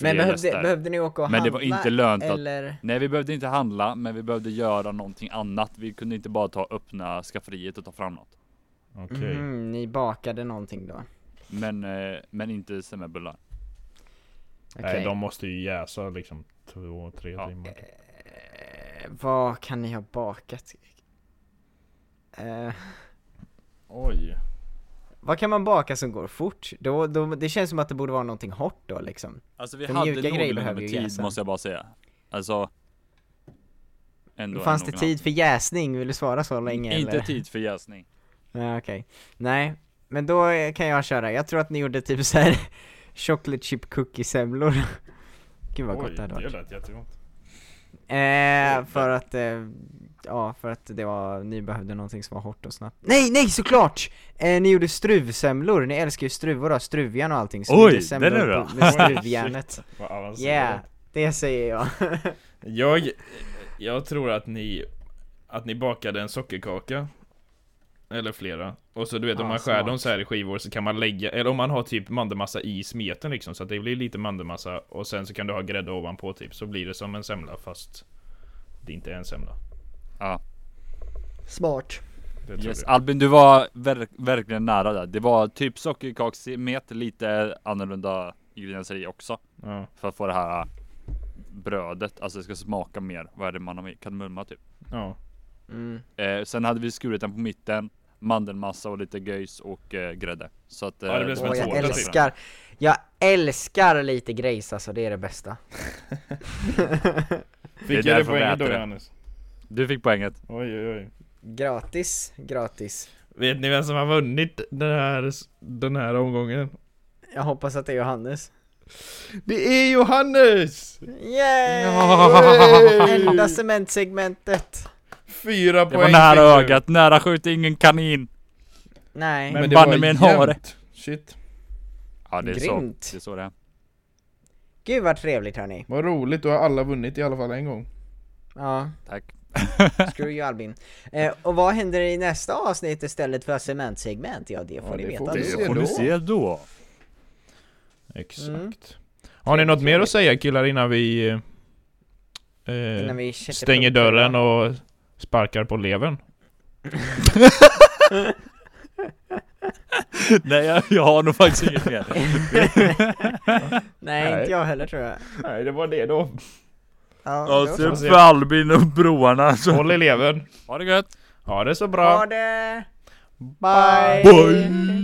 Men behövde, behövde ni åka och Men det handla? var inte lönt att- eller? Nej vi behövde inte handla, men vi behövde göra någonting annat. Vi kunde inte bara ta öppna skafferiet och ta fram något. Okej Mhm, ni bakade någonting då? Men, eh, men inte semmelbullar. Okej. Nej, de måste ju jäsa liksom två, tre Ja. timmar Eh, vad kan ni ha bakat? Eh, Oj. Vad kan man baka som går fort? Då, då, det känns som att det borde vara någonting hårt då liksom. Alltså vi För hade någorlunda behöver med tid jäsa. måste jag bara säga. Alltså. Ändå Fanns det tid för jäsning? Vill du svara så länge Inte eller? tid för jäsning. Ja, okej. Nej, men då kan jag köra. Jag tror att ni gjorde typ så här chocolate chip cookie semlor. Gud vad gott Oj, det hade det varit. lät jättegott. Eh, för att, eh, ja för att det var, ni behövde någonting som var hårt och snabbt. Nej, nej såklart! Eh, ni gjorde struvsemlor, ni älskar ju struvor och struvjärn och allting. Så Oj, semlor är bra. med struvjärnet. Yeah, det säger jag. Jag, jag tror att ni, att ni bakade en sockerkaka. Eller flera. Och så du vet om Ja, man skär dem smart. så här i skivor så kan man lägga, eller om man har typ mandelmassa i smeten liksom så att det blir lite mandelmassa och sen så kan du ha grädde ovanpå typ så blir det som en semla fast det inte är en semla. Ja. Smart. Det tror Yes. Albin du var ver- verkligen nära där. Det var typ sockerkaksmet, lite annorlunda ingredienser i också. Ja, För att få det här brödet, alltså det ska smaka mer. Vad är det man har med? Kardemumma typ. ja. Mm. Eh, sen hade vi skurit den på mitten, mandelmassa och lite göjs och eh, grädde. Så att... Ja, det blev som Åh, en jag tårta, typ. älskar, jag älskar lite grejs alltså, det är det bästa. Fick jag det därför vi poänget då det. Johannes? Du fick poänget. Oj oj oj. Gratis, gratis. Vet ni vem som har vunnit den här, den här omgången? Jag hoppas att det är Johannes. Det är Johannes! Yay! Enda cementsegmentet. Fyra Det poäng var nära fick du. ögat, nära skjut ingen kanin. Nej. Men det banne mig en hare. Shit. Ja det är så, Grymt. det är så det är. Gud vad trevligt hörni. Vad roligt, då har alla vunnit i alla fall en gång. Ja, Tack. screw you Albin. Eh, och vad händer i nästa avsnitt istället för cementsegment? Ja det får Ja, ni det veta får vi Det får ni se då. Exakt. Mm. Har ni något mer att säga killar innan vi, eh, Innan vi stänger dörren och sparkar på levern? Nej jag, jag har nog faktiskt inget mer. Nej, inte jag heller tror jag. Nej, det var det då. Ja, Ja, då så så. för Albin och broarna så. Håll i levern. Ha det gött. Ha det så bra. Ha det! Bye! Bye.